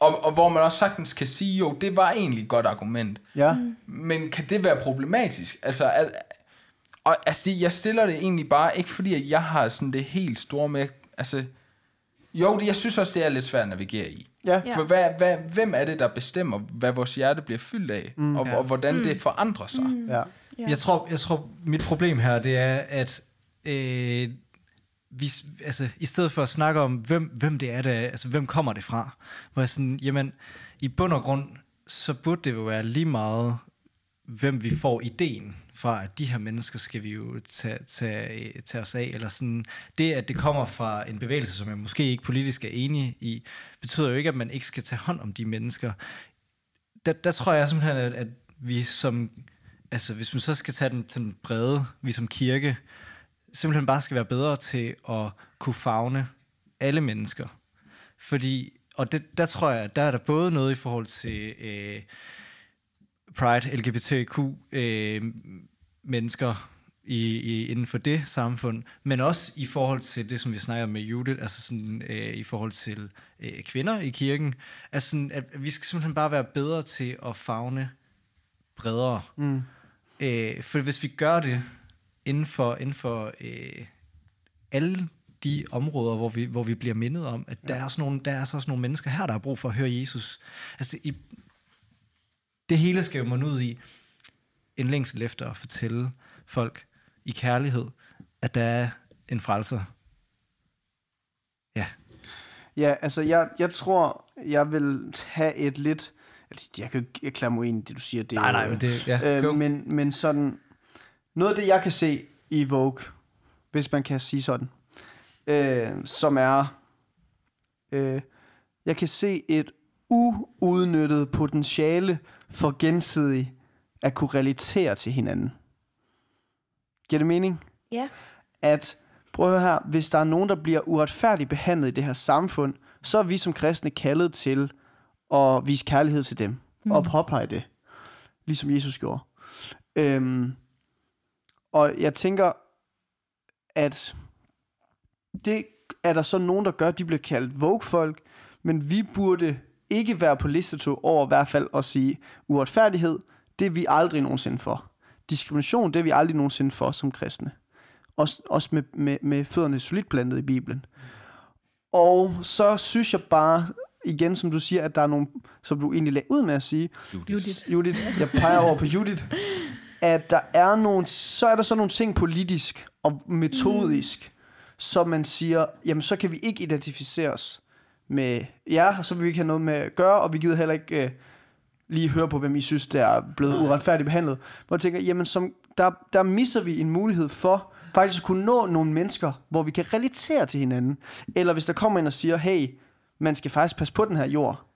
og, og hvor man også sagtens kan sige, jo, det var egentlig et godt argument, Ja, men kan det være problematisk? Altså, at, og, altså det, jeg stiller det egentlig bare, ikke fordi at jeg har sådan det helt store med, altså, jo, det, jeg synes også, det er lidt svært at navigere i. ja. For hvad, hvad, hvem er det, der bestemmer, hvad vores hjerte bliver fyldt af, mm, og, Ja. og hvordan mm. det forandrer sig? Mm. ja. Jeg tror, jeg tror, mit problem her, det er, at øh, vi, altså, i stedet for at snakke om, hvem, hvem det er, der, altså, hvem kommer det fra, hvor jeg sådan, jamen, i bund og grund, så burde det jo være lige meget, hvem vi får ideen fra, at de her mennesker skal vi jo tage, tage, tage os af, eller sådan, det, at det kommer fra en bevægelse, som jeg måske ikke politisk er enig i, betyder jo ikke, at man ikke skal tage hånd om de mennesker. Der, der tror jeg simpelthen, at, at vi som, altså hvis man så skal tage den til den brede, vi som kirke, simpelthen bare skal være bedre til at kunne fagne alle mennesker. Fordi, og det, der tror jeg, der er der både noget i forhold til øh, Pride, LGBTQ, øh, mennesker i, i, inden for det samfund, men også i forhold til det, som vi snakker med Judith, altså sådan, øh, i forhold til øh, kvinder i kirken, altså sådan, at vi skal simpelthen bare være bedre til at fagne bredere. Mm. Øh, for hvis vi gør det inden for, inden for øh, alle de områder, hvor vi, hvor vi bliver mindet om, at der, er også nogle, der er så også nogle mennesker her, der har brug for at høre Jesus. Altså, i, det hele skal jo munde ud i en længsel efter at fortælle folk i kærlighed, at der er en frelser. Ja. Ja, altså jeg, jeg tror, jeg vil have et lidt... Altså, jeg kan jo ikke erklære mig uenig i det, du siger. Det Nej, nej, men det... Ja, go. øh, men, men sådan... Noget af det, jeg kan se i Vogue, hvis man kan sige sådan, øh, som er... Øh, jeg kan se et uudnyttet potentiale for gensidigt at kunne relatere til hinanden. Giver det mening? Ja. at, prøv at høre her, hvis der er nogen, der bliver uretfærdigt behandlet i det her samfund, så er vi som kristne kaldet til at vise kærlighed til dem, mm. og påpege det, ligesom Jesus gjorde. Øhm, og jeg tænker, at det er der så nogen, der gør, at de bliver kaldt Vogue-folk, men vi burde ikke være på listetog over i hvert fald at sige uretfærdighed, det er vi aldrig nogensinde for. Diskrimination, det er vi aldrig nogensinde for som kristne også, også med, med, med fødderne solidt plantet i Bibelen. Og så synes jeg bare, igen som du siger, at der er nogle, som du egentlig lagde ud med at sige, Judith. Judith, jeg peger over på Judith, at der er nogle, så er der så nogle ting politisk og metodisk, som man siger, jamen så kan vi ikke identificeres med jer, og så vil vi ikke have noget med at gøre, og vi gider heller ikke øh, lige høre på, hvem I synes, der er blevet uretfærdigt behandlet. Hvor jeg tænker, jamen som, der, der misser vi en mulighed for faktisk at kunne nå nogle mennesker, hvor vi kan relatere til hinanden. Eller hvis der kommer en og siger, hey, man skal faktisk passe på den her jord.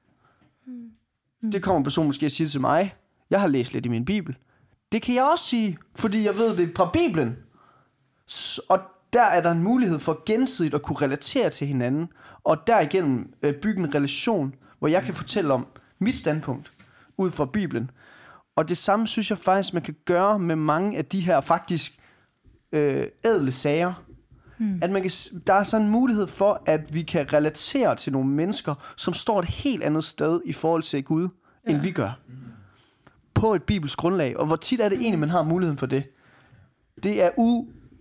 Det kommer en person måske at sige til mig, jeg har læst lidt i min bibel. Det kan jeg også sige, fordi jeg ved det fra Bibelen. Og der er der en mulighed for gensidigt at kunne relatere til hinanden, og derigennem øh, bygge en relation, hvor jeg kan fortælle om mit standpunkt ud fra Bibelen. Og det samme synes jeg faktisk, man kan gøre med mange af de her faktisk øh, ædle sager. Mm. At man kan, der er sådan en mulighed for, at vi kan relatere til nogle mennesker, som står et helt andet sted i forhold til Gud, ja. end vi gør. På et bibelsk grundlag. Og hvor tit er det egentlig, man har muligheden for det? Det er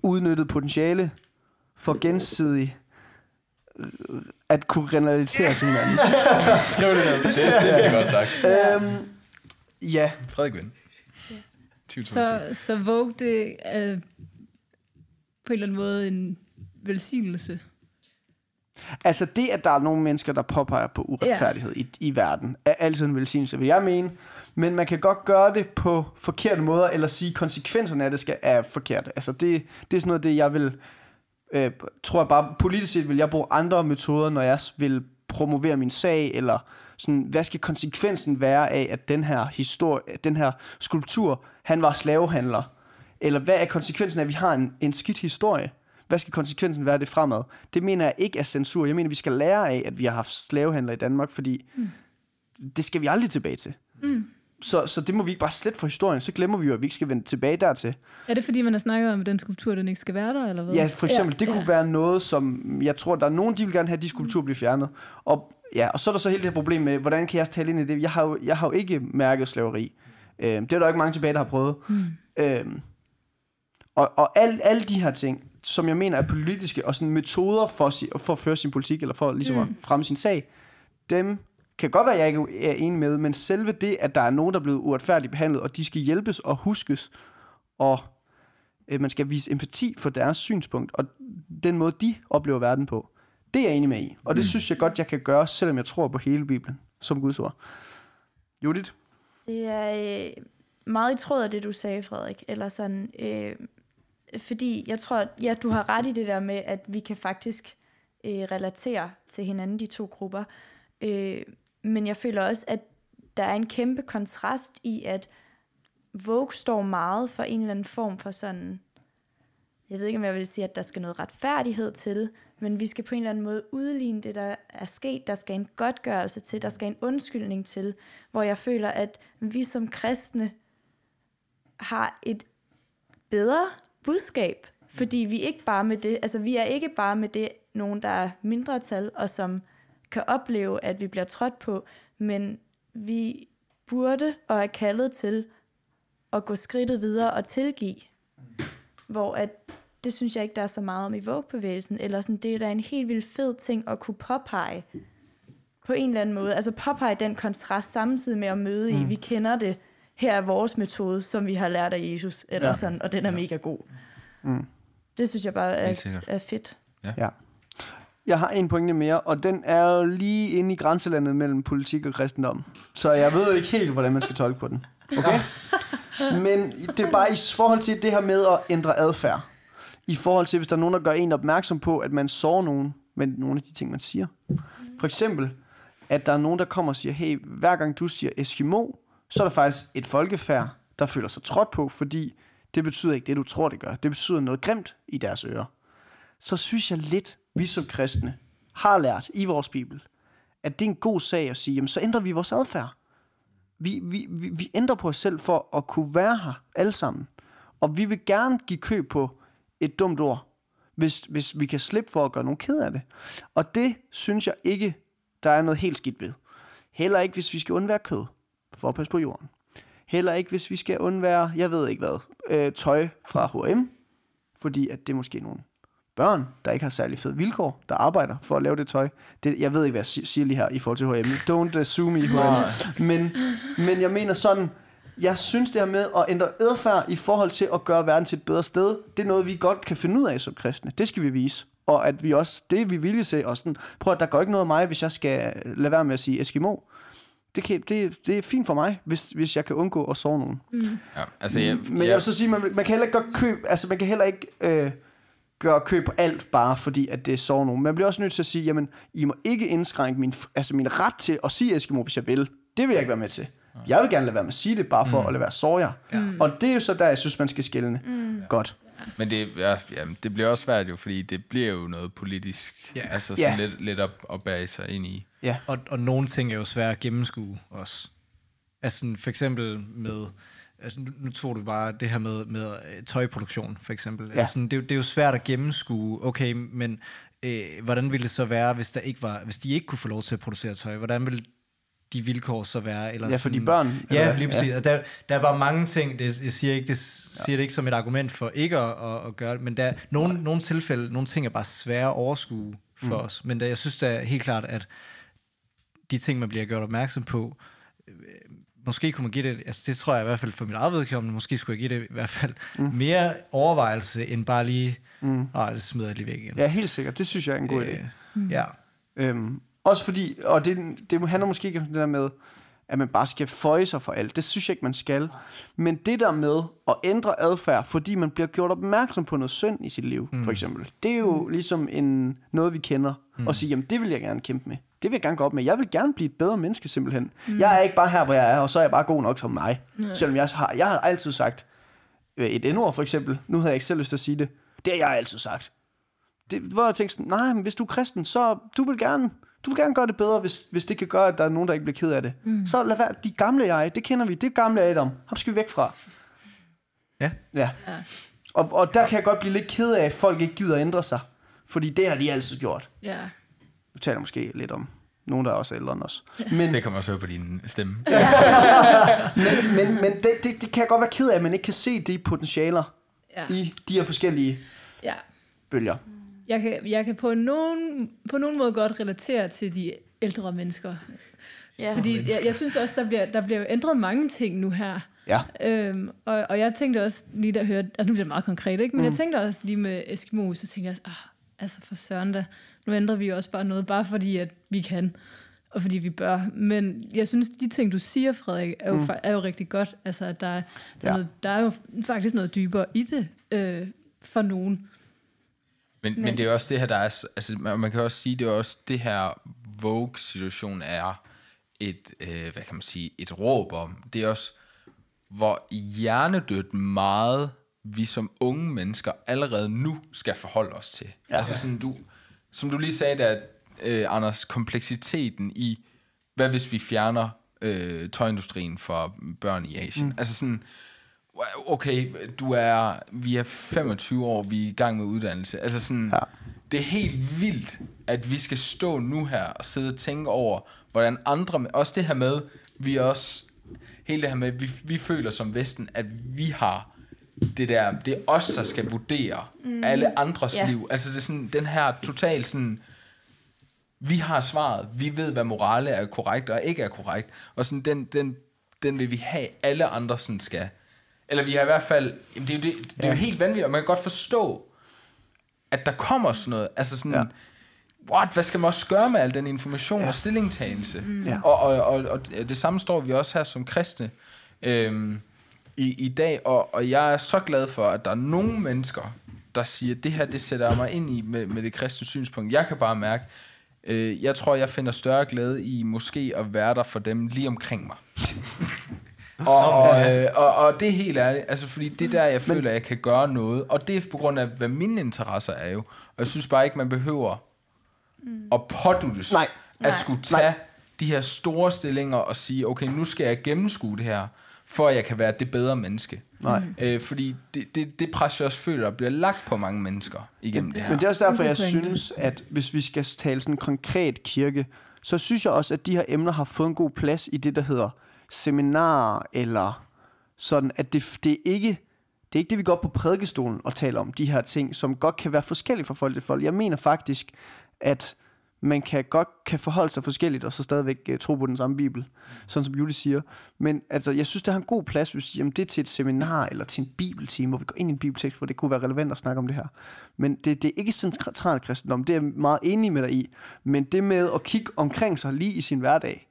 uudnyttet potentiale for gensidig at kunne relatere til hinanden. Skriv det ned. Det er sindssygt godt sagt. øhm, ja, Frederik Vind. 2022. Så, så Vogue, det er på en eller anden måde en velsignelse. Altså det, at der er nogle mennesker, der påpeger på uretfærdighed ja. i, i verden, er altid en velsignelse, vil jeg mene. Men man kan godt gøre det på forkerte måder, eller sige, at konsekvenserne af det skal er forkerte. Altså det, det er sådan noget, af det jeg vil, øh, tror jeg bare, politisk set vil jeg bruge andre metoder, når jeg vil promovere min sag, eller sådan, hvad skal konsekvensen være af, at den her historie, den her skulptur, han var slavehandler? Eller hvad er konsekvensen af, at vi har en, en skidt historie? Hvad skal konsekvensen være af det fremad? Det mener jeg ikke er censur. Jeg mener, vi skal lære af, at vi har haft slavehandler i Danmark, fordi mm. det skal vi aldrig tilbage til. Mm. Så, så det må vi ikke bare slet for historien. Så glemmer vi jo, at vi ikke skal vende tilbage dertil. Er det fordi, man har snakket om, at den skulptur, den ikke skal være der, eller hvad? Ja, for eksempel, ja, det kunne være noget, som jeg tror, der er nogen, de vil gerne have, at de skulpturer bliver fjernet. Og, ja, og så er der så hele det her problem med, hvordan kan jeg tale ind i det? Jeg har jo, jeg har jo ikke mærket slaveri. Øh, det er der jo ikke mange tilbage, der har prøvet. Mm. Øh, og og alle, alle de her ting, som jeg mener er politiske, og sådan metoder for, si, for at føre sin politik, eller for ligesom mm. at fremme sin sag, dem kan godt være, at jeg ikke er enig med, men selve det, at der er nogen, der er blevet uretfærdigt behandlet, og de skal hjælpes og huskes, og øh, man skal vise empati for deres synspunkt, og den måde, de oplever verden på, det er jeg enig med i. Og det synes jeg godt, jeg kan gøre, selvom jeg tror på hele Bibelen, som Guds ord. Judith? Det er øh, meget i tråd af det, du sagde, Frederik. Eller sådan, øh, fordi jeg tror, ja, du har ret i det der med, at vi kan faktisk øh, relatere til hinanden, de to grupper. Øh, men jeg føler også, at der er en kæmpe kontrast i, at Vogue står meget for en eller anden form for sådan, jeg ved ikke, om jeg vil sige, at der skal noget retfærdighed til, men vi skal på en eller anden måde udligne det, der er sket. Der skal en godtgørelse til, der skal en undskyldning til, hvor jeg føler, at vi som kristne har et bedre budskab, fordi vi ikke bare med det, altså vi er ikke bare med det nogen, der er mindretal, og som kan opleve, at vi bliver trådt på, men vi burde og er kaldet til at gå skridtet videre og tilgive, hvor at det synes jeg ikke, der er så meget om i Vogue-bevægelsen, eller sådan, det er da en helt vildt fed ting at kunne påpege på en eller anden måde. Altså påpege den kontrast samtidig med at møde mm. i, vi kender det, her er vores metode, som vi har lært af Jesus, eller Ja. ja. sådan, og den er ja. mega god. Mm. Det synes jeg bare er, er fedt. Ja. Jeg har en pointe mere, og den er jo lige inde i grænselandet mellem politik og kristendom. Så jeg ved ikke helt, hvordan man skal tolke på den. Okay? Men det er bare i forhold til det her med at ændre adfærd. I forhold til, hvis der er nogen, der gør en opmærksom på, at man sår nogen med nogle af de ting, man siger. For eksempel, at der er nogen, der kommer og siger, hey, hver gang du siger Eskimo, så er der faktisk et folkefærd, der føler sig trådt på, fordi det betyder ikke det, du tror, det gør. Det betyder noget grimt i deres ører. Så synes jeg lidt, vi som kristne har lært i vores bibel, at det er en god sag at sige, jamen så ændrer vi vores adfærd. Vi, vi, vi, vi ændrer på os selv for at kunne være her alle sammen. Og vi vil gerne give køb på et dumt ord, hvis, hvis vi kan slippe for at gøre nogen ked af det. Og det synes jeg ikke, der er noget helt skidt ved. Heller ikke, hvis vi skal undvære kød, for at passe på jorden. Heller ikke, hvis vi skal undvære, jeg ved ikke hvad, øh, tøj fra H&M, fordi at det er måske nogle børn, der ikke har særlig fede vilkår, der arbejder for at lave det tøj. Det, jeg ved ikke, hvad jeg si- siger lige her i forhold til H&M. Don't uh, sue me, H&M. Men, men jeg mener sådan, jeg synes det her med at ændre adfærd i forhold til at gøre verden til et bedre sted, det er noget, vi godt kan finde ud af som kristne. Det skal vi vise. Og at vi også, det er vi villige til, og sådan, prøv at der går ikke noget af mig, hvis jeg skal lade være med at sige Eskimo. Det, kan, det, det er fint for mig, hvis, hvis jeg kan undgå at sove nogen. Ja, altså, jeg, Men jeg vil så sige, man, man kan heller ikke gøre køb, altså man kan heller ikke øh, gøre køb på alt bare fordi, at det er sove nogen. Man bliver også nødt til at sige, jamen, I må ikke indskrænke min, altså min ret til at sige Eskimo, hvis jeg vil. Det vil jeg ikke være med til. Jeg vil gerne lade være med at sige det, bare for mm. at lade være sove jer. Ja. Og det er jo så der, jeg synes, man skal skælne. Mm. Godt. Men det, ja, jamen, det bliver også svært jo, fordi det bliver jo noget politisk. Ja. Altså Ja. sådan lidt, lidt op, at bære sig ind i. Ja. Og, og nogle ting er jo svære at gennemskue også. Altså for eksempel med altså nu, nu tog du bare det her med, med øh, tøjproduktion, for eksempel. Ja. Altså, det, er jo- det er jo svært at gennemskue, okay, men øh, hvordan ville det så være, hvis, der ikke var, hvis de ikke kunne få lov til at producere tøj? Hvordan ville de vilkår så være? Eller Ja, for de sådan- børn, eller Ja, hvad? lige præcis. Ja. Der, der er bare mange ting, det, jeg siger ikke, det siger det ikke som et argument for ikke at, at, at gøre det, men der er nogle, nogle tilfælde, nogle ting er bare svære at overskue for mm. os. Men der, jeg synes da helt klart, at de ting, man bliver gjort opmærksom på, øh, måske kunne man give det, altså det tror jeg i hvert fald for mit eget vedkommende, måske skulle jeg give det i hvert fald mm. mere overvejelse, end bare lige, mm. nej, det smider jeg lige væk igen. Ja, helt sikkert. Det synes jeg er en god idé. Øh, ja. Øhm, også fordi, og det, det handler måske ikke om det der med, at man bare skal føje sig for alt. Det synes jeg ikke, man skal. Men det der med at ændre adfærd, fordi man bliver gjort opmærksom på noget synd i sit liv, mm. for eksempel. Det er jo ligesom en, noget, vi kender. Mm. Og sige, jamen det vil jeg gerne kæmpe med. Det vil jeg gerne gå op med. Jeg vil gerne blive et bedre menneske, simpelthen. Mm. Jeg er ikke bare her, hvor jeg er, og så er jeg bare god nok som mig. Mm. Selvom jeg har, jeg har altid sagt øh, et endord, for eksempel. Nu havde jeg ikke selv lyst til at sige det. Det har jeg altid sagt det, hvor jeg tænkte sådan, nej, men hvis du er kristen, så du vil gerne, du vil gerne gøre det bedre, hvis, hvis det kan gøre, at der er nogen, der ikke bliver ked af det. Mm. Så lad være, de gamle jeg, det kender vi, det er gamle Adam, ham skal vi væk fra. Ja. Ja. Ja. Og, og der kan jeg godt blive lidt ked af, at folk ikke gider at ændre sig. Fordi det har de altid gjort. Ja. Nu taler jeg måske lidt om nogen, der er også ældre end os. Men, Det kommer også høre på din stemme. *laughs* men, men, men det, det, det kan jeg godt være ked af, at man ikke kan se de potentialer Ja. i de her forskellige ja. bølger. Jeg kan, jeg kan på, nogen, på nogen måde godt relatere til de ældre mennesker. Ja. Fordi jeg, jeg synes også, der bliver, der bliver ændret mange ting nu her. Ja. Øhm, og, og jeg tænkte også lige da jeg hørte, altså nu bliver det meget konkret, ikke? men mm. jeg tænkte også lige med Eskimo, så tænkte jeg også, ah, altså for søren da, nu ændrer vi også bare noget, bare fordi at vi kan, og fordi vi bør. Men jeg synes, de ting, du siger, Frederik, er jo, mm. er jo rigtig godt. Altså, at der, er- der, Ja. er noget, der er jo faktisk noget dybere i det øh, for nogen. Men, men, men det er jo også det her, der er... Altså, man, man kan også sige, det er også det her Vogue-situation er et, øh, hvad kan man sige, et råb om. Det er også, hvor hjernedødt meget vi som unge mennesker allerede nu skal forholde os til. Ja, altså sådan, du, som du lige sagde der, øh, Anders, kompleksiteten i, hvad hvis vi fjerner øh, tøjindustrien for børn i Asien? Mm. Altså sådan, okay, du er, vi er 25 år, vi er i gang med uddannelse. Altså sådan, ja. det er helt vildt, at vi skal stå nu her og sidde og tænke over, hvordan andre, også det her med, vi også, hele det her med, vi, vi føler som Vesten, at vi har det der, det er os, der skal vurdere mm. alle andres Ja. liv. Altså det er sådan, den her total sådan, vi har svaret, vi ved, hvad morale er korrekt og ikke er korrekt, og sådan, den, den, den vil vi have, alle andre sådan skal. Eller vi har i hvert fald, jamen det er jo, det, det er jo helt vanvittigt, og man kan godt forstå, at der kommer sådan noget, altså sådan, Ja. ja. what, hvad skal man også gøre med al den information ja. og stillingtagelse? Mm. Ja. Og, og, og, og det samme står vi også her som kristne øhm, i, i dag, og, og jeg er så glad for, at der er nogle mennesker, der siger, det her, det sætter jeg mig ind i med, med det kristne synspunkt. Jeg kan bare mærke, øh, jeg tror, jeg finder større glæde i måske at være der for dem lige omkring mig. *laughs* og, og, øh, og, og det er helt ærligt, altså fordi det er der, jeg føler, at jeg kan gøre noget, og det er på grund af, hvad mine interesser er jo. Og jeg synes bare ikke, man behøver at påduttes Nej. at Nej. skulle tage de her store stillinger og sige, okay, nu skal jeg gennemskue det her, for at jeg kan være det bedre menneske. Nej. Øh, fordi det, det, det pres, jeg også føler, bliver lagt på mange mennesker igennem det her. Men det er også derfor, jeg synes, at hvis vi skal tale sådan konkret kirke, så synes jeg også, at de her emner har fået en god plads i det, der hedder seminarer, eller sådan, at det, det er ikke det er ikke det, vi går op på prædikestolen og taler om, de her ting, som godt kan være forskellige fra folk til folk. Jeg mener faktisk, at man kan godt kan forholde sig forskelligt, og så stadigvæk uh, tro på den samme bibel, sådan som Julie siger. Men altså, jeg synes, det har en god plads, hvis jamen, det er til et seminar, eller til en bibeltime, hvor vi går ind i en bibeltekst, hvor det kunne være relevant at snakke om det her. Men det, det er ikke central kristendom, det er jeg meget enig med dig i. Men det med at kigge omkring sig lige i sin hverdag,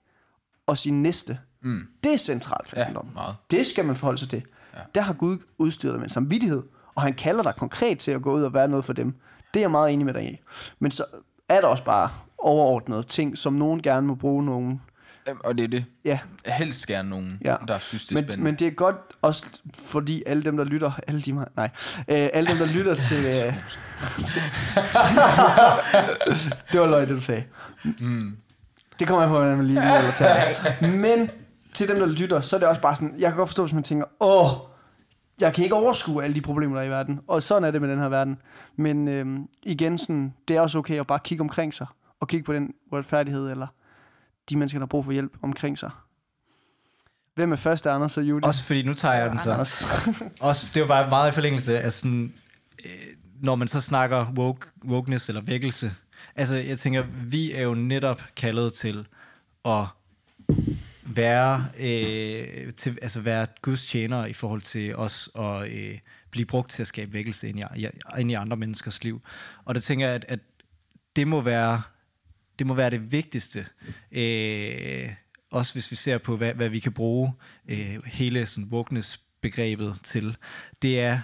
og sin næste, mm. det er central kristendom. Ja, meget. Det skal man forholde sig til. Ja. Der har Gud udstyret med en samvittighed, og han kalder dig konkret til at gå ud og være noget for dem. Det er jeg meget enig med dig i. Men så er der også bare overordnede ting, som nogen gerne må bruge nogen. Og det er det. Ja, Helst gerne nogen, Ja. der synes, det er men, spændende. men det er godt også, fordi alle dem, der lytter, alle de, nej, øh, alle dem, der lytter til, øh, *laughs* det var løg, det du sagde. Mm. Det kommer jeg på, hvordan man lige tage. Men til dem, der lytter, så er det også bare sådan, jeg kan godt forstå, hvis man tænker, åh, jeg kan ikke overskue alle de problemer, der er i verden. Og sådan er det med den her verden. Men øhm, igen, sådan, det er også okay at bare kigge omkring sig, og kigge på den uretfærdighed, eller de mennesker, der har brug for hjælp omkring sig. Hvem er første, Anders og Julie? Også fordi, nu tager jeg den så. *laughs* Også, det var bare meget i forlængelse af sådan, øh, når man så snakker woke, wokeness eller vækkelse. Altså, jeg tænker, vi er jo netop kaldet til at være, øh, til, altså være Guds tjenere i forhold til os og øh, blive brugt til at skabe vækkelse ind i, ind i andre menneskers liv. Og det tænker jeg, at, at det må være det må være det vigtigste. Øh, også hvis vi ser på, hvad, hvad vi kan bruge øh, hele sådan wokeness-begrebet til. Det er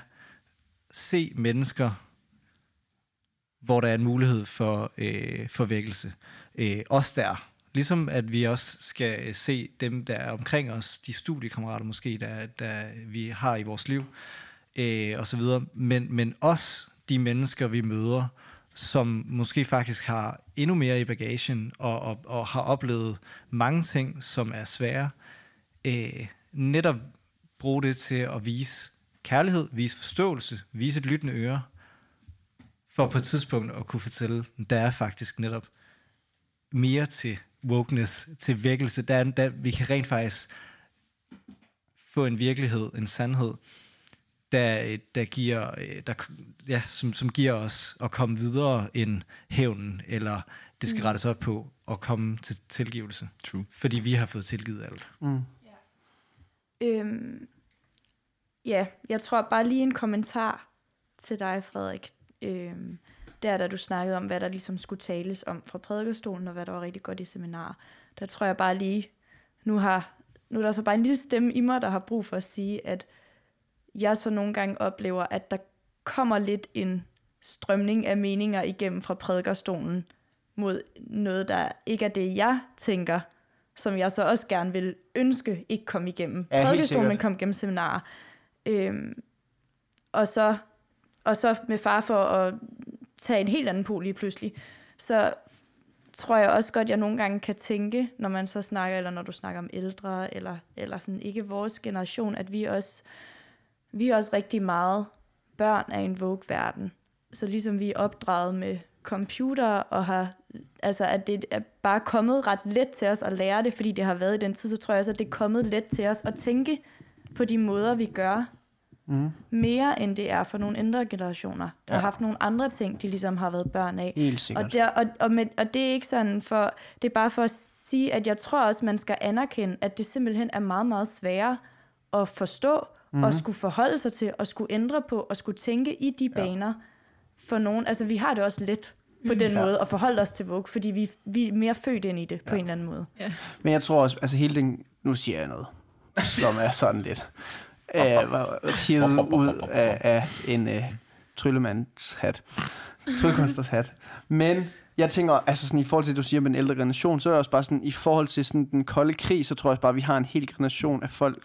se mennesker, hvor der er en mulighed for, øh, for vækkelse. Øh, også der. Ligesom at vi også skal øh, se dem, der er omkring os, de studiekammerater måske, der, der vi har i vores liv, øh, og så videre. Men, men også de mennesker, vi møder, som måske faktisk har endnu mere i bagagen, og, og, og har oplevet mange ting, som er svære. Øh, netop bruge det til at vise kærlighed, vise forståelse, vise et lyttende øre, for på et tidspunkt at kunne fortælle, der er faktisk netop mere til wokeness, til vækkelse. Der, er, der, vi kan rent faktisk få en virkelighed, en sandhed, der, der giver, der, ja, som, som giver os at komme videre end hævnen, eller det skal mm. rettes op på at komme til tilgivelse. True. Fordi vi har fået tilgivet alt. Mm. Øhm, ja, jeg tror bare lige en kommentar til dig, Frederik. Øhm, der, da du snakkede om, hvad der ligesom skulle tales om fra prædikestolen, og hvad der var rigtig godt i seminar. Der tror jeg bare lige, nu, har, nu er der så bare en lille stemme i mig, der har brug for at sige, at jeg så nogle gange oplever, at der kommer lidt en strømning af meninger igennem fra prædikerstolen mod noget, der ikke er det, jeg tænker, som jeg så også gerne vil ønske ikke kom igennem Ja, prædikestolen, men kom igennem seminarer. Øhm, og, så, og så med far for at tage en helt anden pol lige pludselig, så tror jeg også godt, jeg nogle gange kan tænke, når man så snakker, eller når du snakker om ældre, eller, eller sådan ikke vores generation, at vi også, vi er også rigtig meget børn af en vogue-verden. Så ligesom vi er opdraget med computer, og har, altså at det er bare kommet ret let til os at lære det, fordi det har været i den tid, så tror jeg også, at det er kommet let til os at tænke på de måder, vi gør, Mm. mere end det er for nogle ældre generationer, der Ja. har haft nogle andre ting, de ligesom har været børn af. Helt sikkert. Og, der, og, og, med, og det er ikke sådan for, det er bare for at sige, at jeg tror også, man skal anerkende, at det simpelthen er meget, meget sværere at forstå, mm-hmm. og skulle forholde sig til, og skulle ændre på, og skulle tænke i de baner for nogen. Altså, vi har det også let på den Ja. måde, at forholde os til Vogue, fordi vi, vi er mere født ind i det, på en eller anden måde. Men jeg tror også, altså hele den, nu siger jeg noget, som er sådan lidt, øh, var hivet ud af, af en øh, tryllemands hat, tryllekunstners hat. Men jeg tænker, altså sådan i forhold til det, du siger med den ældre generation, så er det også bare sådan, i forhold til sådan den kolde krig, så tror jeg også bare, at vi har en hel generation af folk,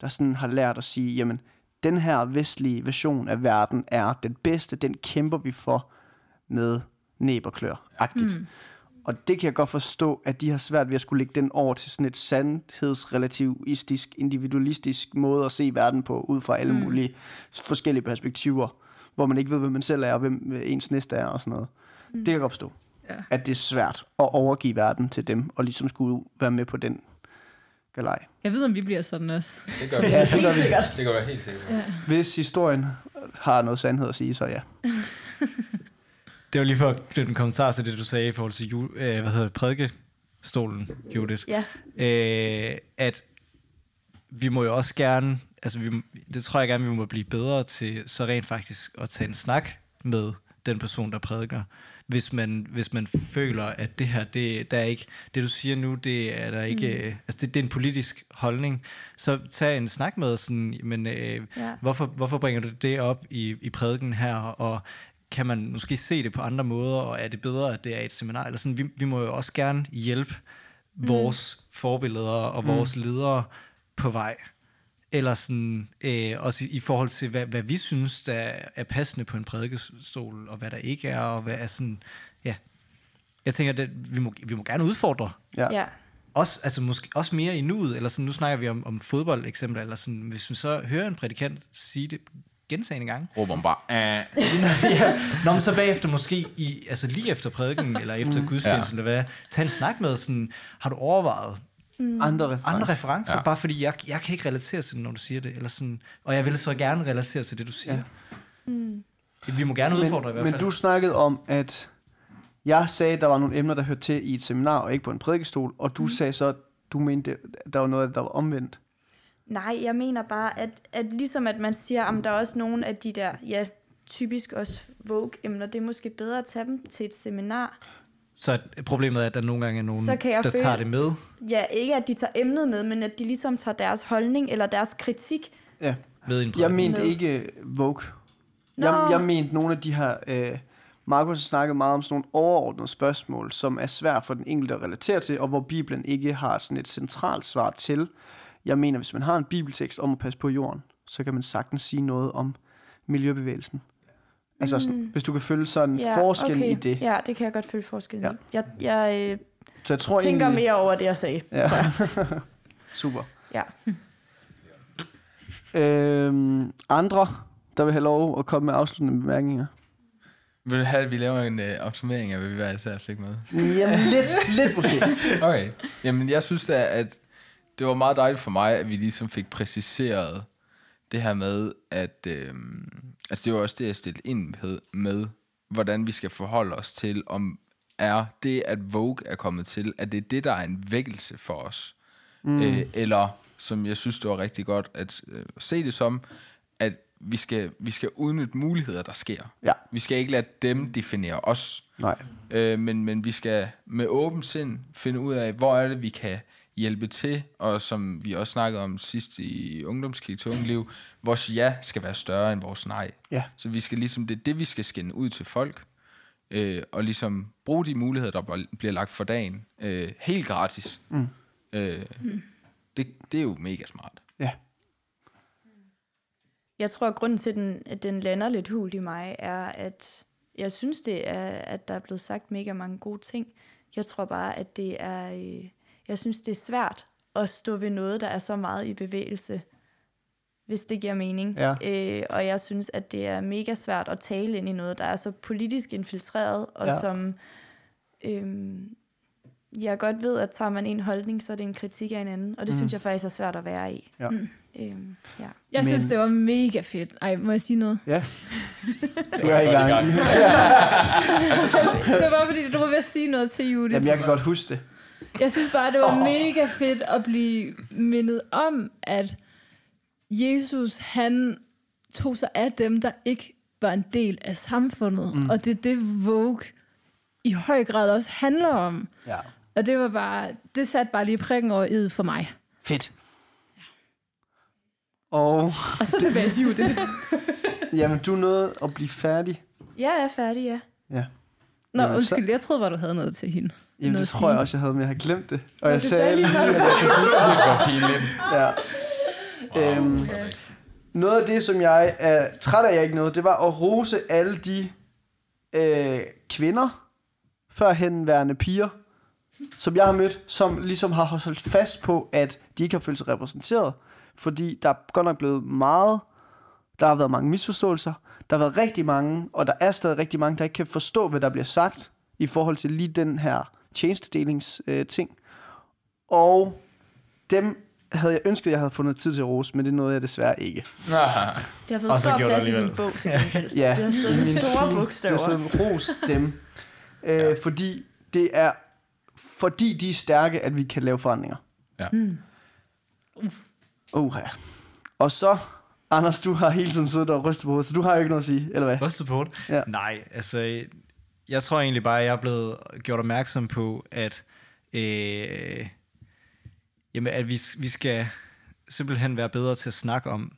der sådan har lært at sige, jamen, den her vestlige version af verden er den bedste, den kæmper vi for med næb og klør-agtigt. Mm. Og det kan jeg godt forstå, at de har svært ved at skulle lægge den over til sådan et sandhedsrelativistisk, individualistisk måde at se verden på, ud fra alle mm. mulige forskellige perspektiver, hvor man ikke ved, hvem man selv er, og hvem ens næste er og sådan noget. Mm. Det kan jeg godt forstå. Ja. At det er svært at overgive verden til dem, og ligesom skulle være med på den galej. Jeg ved, om vi bliver sådan også. Det gør vi. *laughs* Ja, det gør vi. Det gør vi helt sikkert. Ja. Hvis historien har noget sandhed at sige, så ja. *laughs* Det var lige for at knytte en kommentar til det, du sagde i forhold til jul, øh, hvad hedder det, prædikestolen, Judith. Ja, øh, at vi må jo også gerne, altså vi, det tror jeg gerne, vi må blive bedre til, så rent faktisk at tage en snak med den person, der prædiker. Hvis man, hvis man føler, at det her, det, der er ikke, det du siger nu, det er der ikke, mm. altså det, det er en politisk holdning, så tag en snak med sådan, men øh, Ja. hvorfor, hvorfor bringer du det op i, i prædiken her, og kan man måske se det på andre måder, og er det bedre, at det er et seminar, eller sådan, vi, vi må jo også gerne hjælpe vores forbilleder og vores ledere på vej. Eller sådan, øh, også i, i forhold til, hvad, hvad vi synes, der er passende på en prædikestol, og hvad der ikke er, og hvad er sådan, ja. Jeg tænker, at vi må, vi må gerne udfordre. Ja. ja. også, altså måske, også mere i nuet, eller sådan, nu snakker vi om, om fodbold eksempel, eller sådan, hvis man så hører en prædikant sige det gentagende gange, Råber man bare, ah. *laughs* ja. Nå, men så bagefter måske, i, altså lige efter prædiken, eller efter mm. gudstjenesten, ja. eller hvad, tag en snak med, sådan, har du overvejet Andre referencer. andre referencer, Ja. bare fordi jeg, jeg kan ikke relatere til det, når du siger det, eller sådan, og jeg vil så gerne relatere til det, du siger. Ja. Mm. Vi må gerne udfordre i hvert men fald. du snakkede om, at jeg sagde, at der var nogle emner, der hørte til i et seminar, og ikke på en prædikestol, og du mm. sagde så, at du mente, der var noget, der var omvendt. Nej, jeg mener bare, at, at ligesom at man siger, at der er også nogle af de der, ja, typisk også Vogue-emner, det er måske bedre at tage dem til et seminar. Så problemet er, at der nogle gange er nogen, Så kan jeg der føle- tager det med. Ja, ikke at de tager emnet med, men at de ligesom tager deres holdning eller deres kritik. Ja. med i en Jeg mente Med. ikke Vogue. Nå. Jeg, jeg mente nogle af de her... Øh, Markus har snakket meget om sådan nogle overordnede spørgsmål, som er svært for den enkelte at relatere til, og hvor Bibelen ikke har sådan et centralt svar til. Jeg mener, hvis man har en bibeltekst om at passe på jorden, så kan man sagtens sige noget om miljøbevægelsen. Altså, sådan, hvis du kan følge sådan Ja, forskellen okay. i det. Ja, det kan jeg godt følge forskellen Ja. i. Jeg, jeg øh, Så jeg tror tænker egentlig, mere over det, jeg sagde. Ja. *laughs* Super. Ja. *laughs* Øhm, andre, der vil have lov at komme med afsluttende bemærkninger? Vil du have, at vi laver en øh, opsummering af, hvad vi hver især fik med? Jamen, lidt, lidt måske. *laughs* Okay. Jamen, jeg synes da, at det var meget dejligt for mig, at vi ligesom fik præciseret det her med, at øh, altså det var også det, jeg stillede ind med, med, hvordan vi skal forholde os til, om er det, at Vogue er kommet til, at det er det, der er en vækkelse for os. Mm. Øh, eller, som jeg synes, det var rigtig godt at øh, se det som, at vi skal, vi skal udnytte muligheder, der sker. Ja. Vi skal ikke lade dem definere os. Nej. Øh, men, men vi skal med åben sind finde ud af, hvor er det, vi kan hjælpe til, og som vi også snakkede om sidst i ungdomskig til ungliv, vores ja skal være større end vores nej. Ja. Så vi skal ligesom, det er det, vi skal skænde ud til folk, øh, og ligesom bruge de muligheder, der bliver lagt for dagen, øh, helt gratis. Mm. Øh, det, det er jo mega smart. Ja. Jeg tror, at grunden til, at den, at den lander lidt hult i mig, er, at jeg synes, det er, at der er blevet sagt mega mange gode ting. Jeg tror bare, at det er... Øh, jeg synes, det er svært at stå ved noget, der er så meget i bevægelse, hvis det giver mening. Ja. Øh, og jeg synes, at det er mega svært at tale ind i noget, der er så politisk infiltreret, og Ja. som... Øh, jeg godt ved, at tager man en holdning, så er det en kritik af en anden, og det mm. synes jeg faktisk er svært at være i. Ja. Mm. Øhm, ja. Jeg Men- synes, det var mega fedt. Ej, må jeg sige noget? Ja. *laughs* Du er i gang. det var fordi, du var ved at sige noget til Judith. Jamen, jeg kan godt huske det. Jeg synes bare, det var mega fedt at blive mindet om, at Jesus, han tog sig af dem, der ikke var en del af samfundet. Mm. Og det er det, Vogue i høj grad også handler om. Ja. Og det var bare, det satte bare lige prikken over id for mig. Fedt. Og Og så tilbage til Judith. *laughs* jamen, du nåede at blive færdig. Jeg er færdig, ja. Ja. Nå, Jamen, undskyld, jeg troede bare, du havde noget til hende. Jamen, Noget det tror jeg også, jeg havde, men jeg har glemt det. Og jeg sagde lige, at jeg kan huske Det var pinligt. *laughs* Ja. Øhm, noget af det, som jeg er træt af, jeg ikke nåede, det var at rose alle de øh, kvinder, førhenværende piger, som jeg har mødt, som ligesom har holdt fast på, at de ikke har følt sig repræsenteret, fordi der er godt nok blevet meget, der har været mange misforståelser, der har været rigtig mange, og der er stadig rigtig mange, der ikke kan forstå, hvad der bliver sagt, i forhold til lige den her tjenestedelings øh, ting. Og dem havde jeg ønsket, at jeg havde fundet tid til at rose, men det nåede jeg desværre ikke. Det har fået stor plads i din bog til gengæld. Ja, Det har stået store bogstaver. Det er sådan ros dem. *laughs* øh, fordi det er fordi de er stærke, at vi kan lave forandringer. Ja. Mm. Uh, ja. Og så, Anders, du har hele tiden siddet og rystet på hovedet, så du har jo ikke noget at sige, eller hvad? Rystet på det? Ja. Nej, altså, jeg tror egentlig bare, at jeg er blevet gjort opmærksom på, at, øh, jamen, at vi, vi skal simpelthen være bedre til at snakke om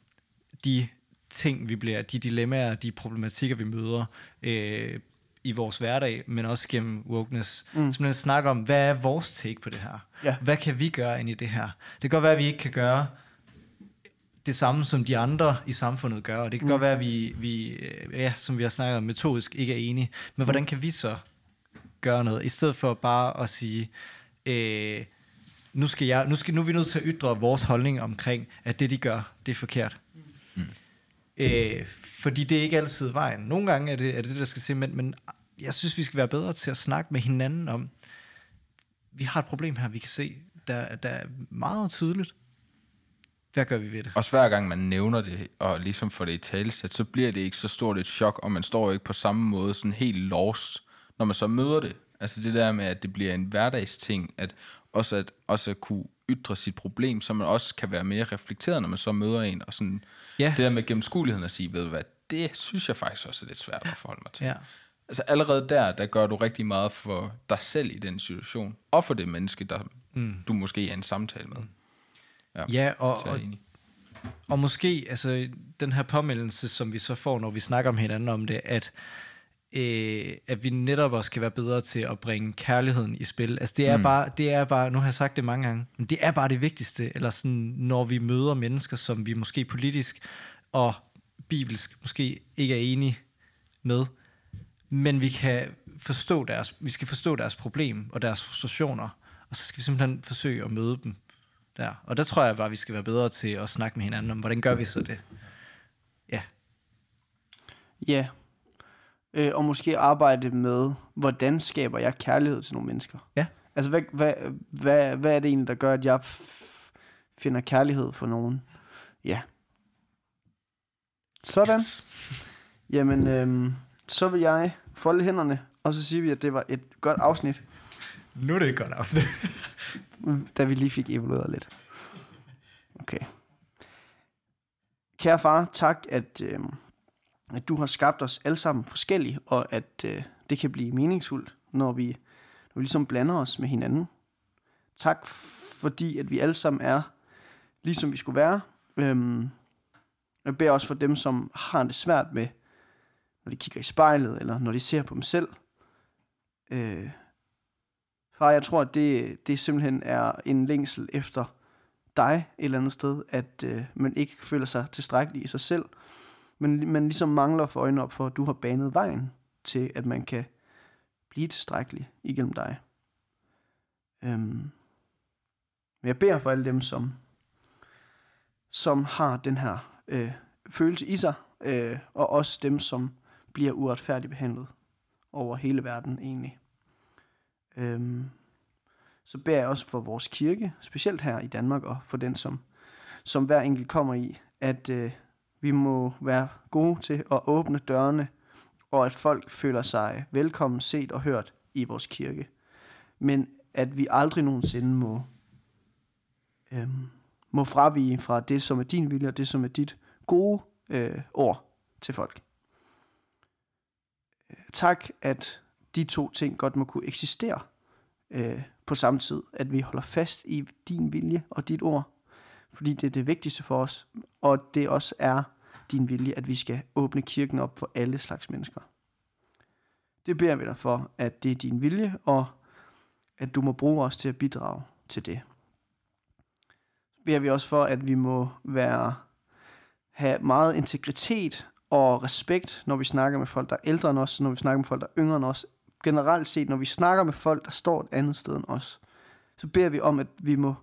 de ting, vi bliver, de dilemmaer, de problematikker, vi møder øh, i vores hverdag, men også gennem wokeness. Mm. Simpelthen snakke om, hvad er vores take på det her? Ja. Hvad kan vi gøre ind i det her? Det kan godt være, at vi ikke kan gøre det samme, som de andre i samfundet gør, og det kan mm. godt være, at vi, vi øh, ja, som vi har snakket om, metodisk ikke er enige. Men hvordan kan vi så gøre noget, i stedet for bare at sige, øh, nu, skal jeg, nu, skal, nu er vi nødt til at ytre vores holdning omkring, at det, de gør, det er forkert. Mm. Øh, fordi det er ikke altid vejen. Nogle gange er det er det, det, der skal se, men, men jeg synes, vi skal være bedre til at snakke med hinanden om, vi har et problem her, vi kan se, der, der er meget tydeligt. Hvad gør vi ved det? Også hver gang man nævner det, og ligesom får det i talesæt, så bliver det ikke så stort et chok, og man står ikke på samme måde sådan helt lost, når man så møder det. Altså det der med, at det bliver en hverdagsting, at også at, også at kunne ytre sit problem, så man også kan være mere reflekteret, når man så møder en, og sådan, Ja. det der med gennemskueligheden at sige, ved du hvad, det synes jeg faktisk også er lidt svært at forholde mig til. Ja. Altså allerede der, der gør du rigtig meget for dig selv i den situation, og for det menneske, der mm. du måske er i en samtale med. Ja, og, er og, enig. og måske altså, den her påmeldelse, som vi så får, når vi snakker om hinanden om det, at, øh, at vi netop også kan være bedre til at bringe kærligheden i spil. Altså det er, mm. bare, det er bare, nu har jeg sagt det mange gange, men det er bare det vigtigste, eller sådan, når vi møder mennesker, som vi måske politisk og bibelsk måske ikke er enige med, men vi kan forstå deres, vi skal forstå deres problem og deres frustrationer, og så skal vi simpelthen forsøge at møde dem der. Og der tror jeg bare, vi skal være bedre til at snakke med hinanden om, hvordan gør vi så det? Ja, Ja. Øh, og måske arbejde med, hvordan skaber jeg kærlighed til nogle mennesker. Ja. Altså, hvad, hvad, hvad, hvad er det egentlig, der gør, at jeg finder kærlighed for nogen? Ja. Sådan. *laughs* Jamen, øhm, så vil jeg folde hænderne, og så siger vi, at det var et godt afsnit, Nu er det et godt afsnit. *laughs* Mm, da vi lige fik evalueret lidt. Okay. Kære far, tak, at, øh, at du har skabt os alle sammen forskellige, og at øh, det kan blive meningsfuldt, når vi, når vi ligesom blander os med hinanden. Tak, fordi at vi alle sammen er, ligesom vi skulle være. Øhm, jeg beder også for dem, som har det svært med, når de kigger i spejlet, eller når de ser på dem selv. Øh, Far, jeg tror, at det, det simpelthen er en længsel efter dig et eller andet sted, at øh, man ikke føler sig tilstrækkelig i sig selv, men man ligesom mangler for øjnene op for, at du har banet vejen til, at man kan blive tilstrækkelig igennem dig. Øhm. Men jeg beder for alle dem, som, som har den her øh, følelse i sig, øh, og også dem, som bliver uretfærdigt behandlet over hele verden egentlig. Øhm, så beder jeg også for vores kirke, specielt her i Danmark, og for den, som, som hver enkelt kommer i, at øh, vi må være gode til at åbne dørene, og at folk føler sig velkommen, set og hørt i vores kirke. Men at vi aldrig nogensinde må, øhm, må fravige fra det, som er din vilje, og det, som er dit gode øh, ord til folk. Tak, at de to ting godt må kunne eksistere øh, på samme tid. At vi holder fast i din vilje og dit ord, fordi det er det vigtigste for os, og det også er din vilje, at vi skal åbne kirken op for alle slags mennesker. Det beder vi dig for, at det er din vilje, og at du må bruge os til at bidrage til det. Så beder vi også for, at vi må være, have meget integritet og respekt, når vi snakker med folk, der er ældre end os, når vi snakker med folk, der er yngre end os. Generelt set, når vi snakker med folk, der står et andet sted end os, så beder vi om, at vi må,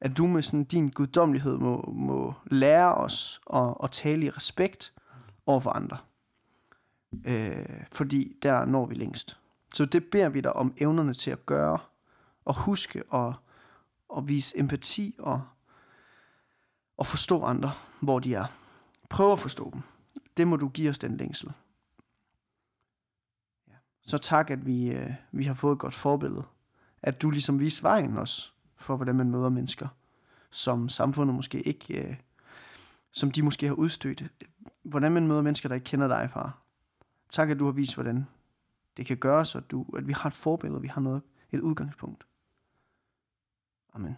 at du med sådan din guddommelighed må, må lære os at, at tale i respekt over for andre. Øh, fordi der når vi længst. Så det beder vi dig om evnerne til at gøre, og huske og, og vise empati og, og forstå andre, hvor de er. Prøv at forstå dem. Det må du give os den længsel. Så tak, at vi, øh, vi har fået et godt forbillede. At du ligesom viste vejen også, for hvordan man møder mennesker, som samfundet måske ikke, øh, som de måske har udstødt. Hvordan man møder mennesker, der ikke kender dig, far. Tak, at du har vist, hvordan det kan gøres, og du, at vi har et forbillede, vi har noget, et udgangspunkt. Amen.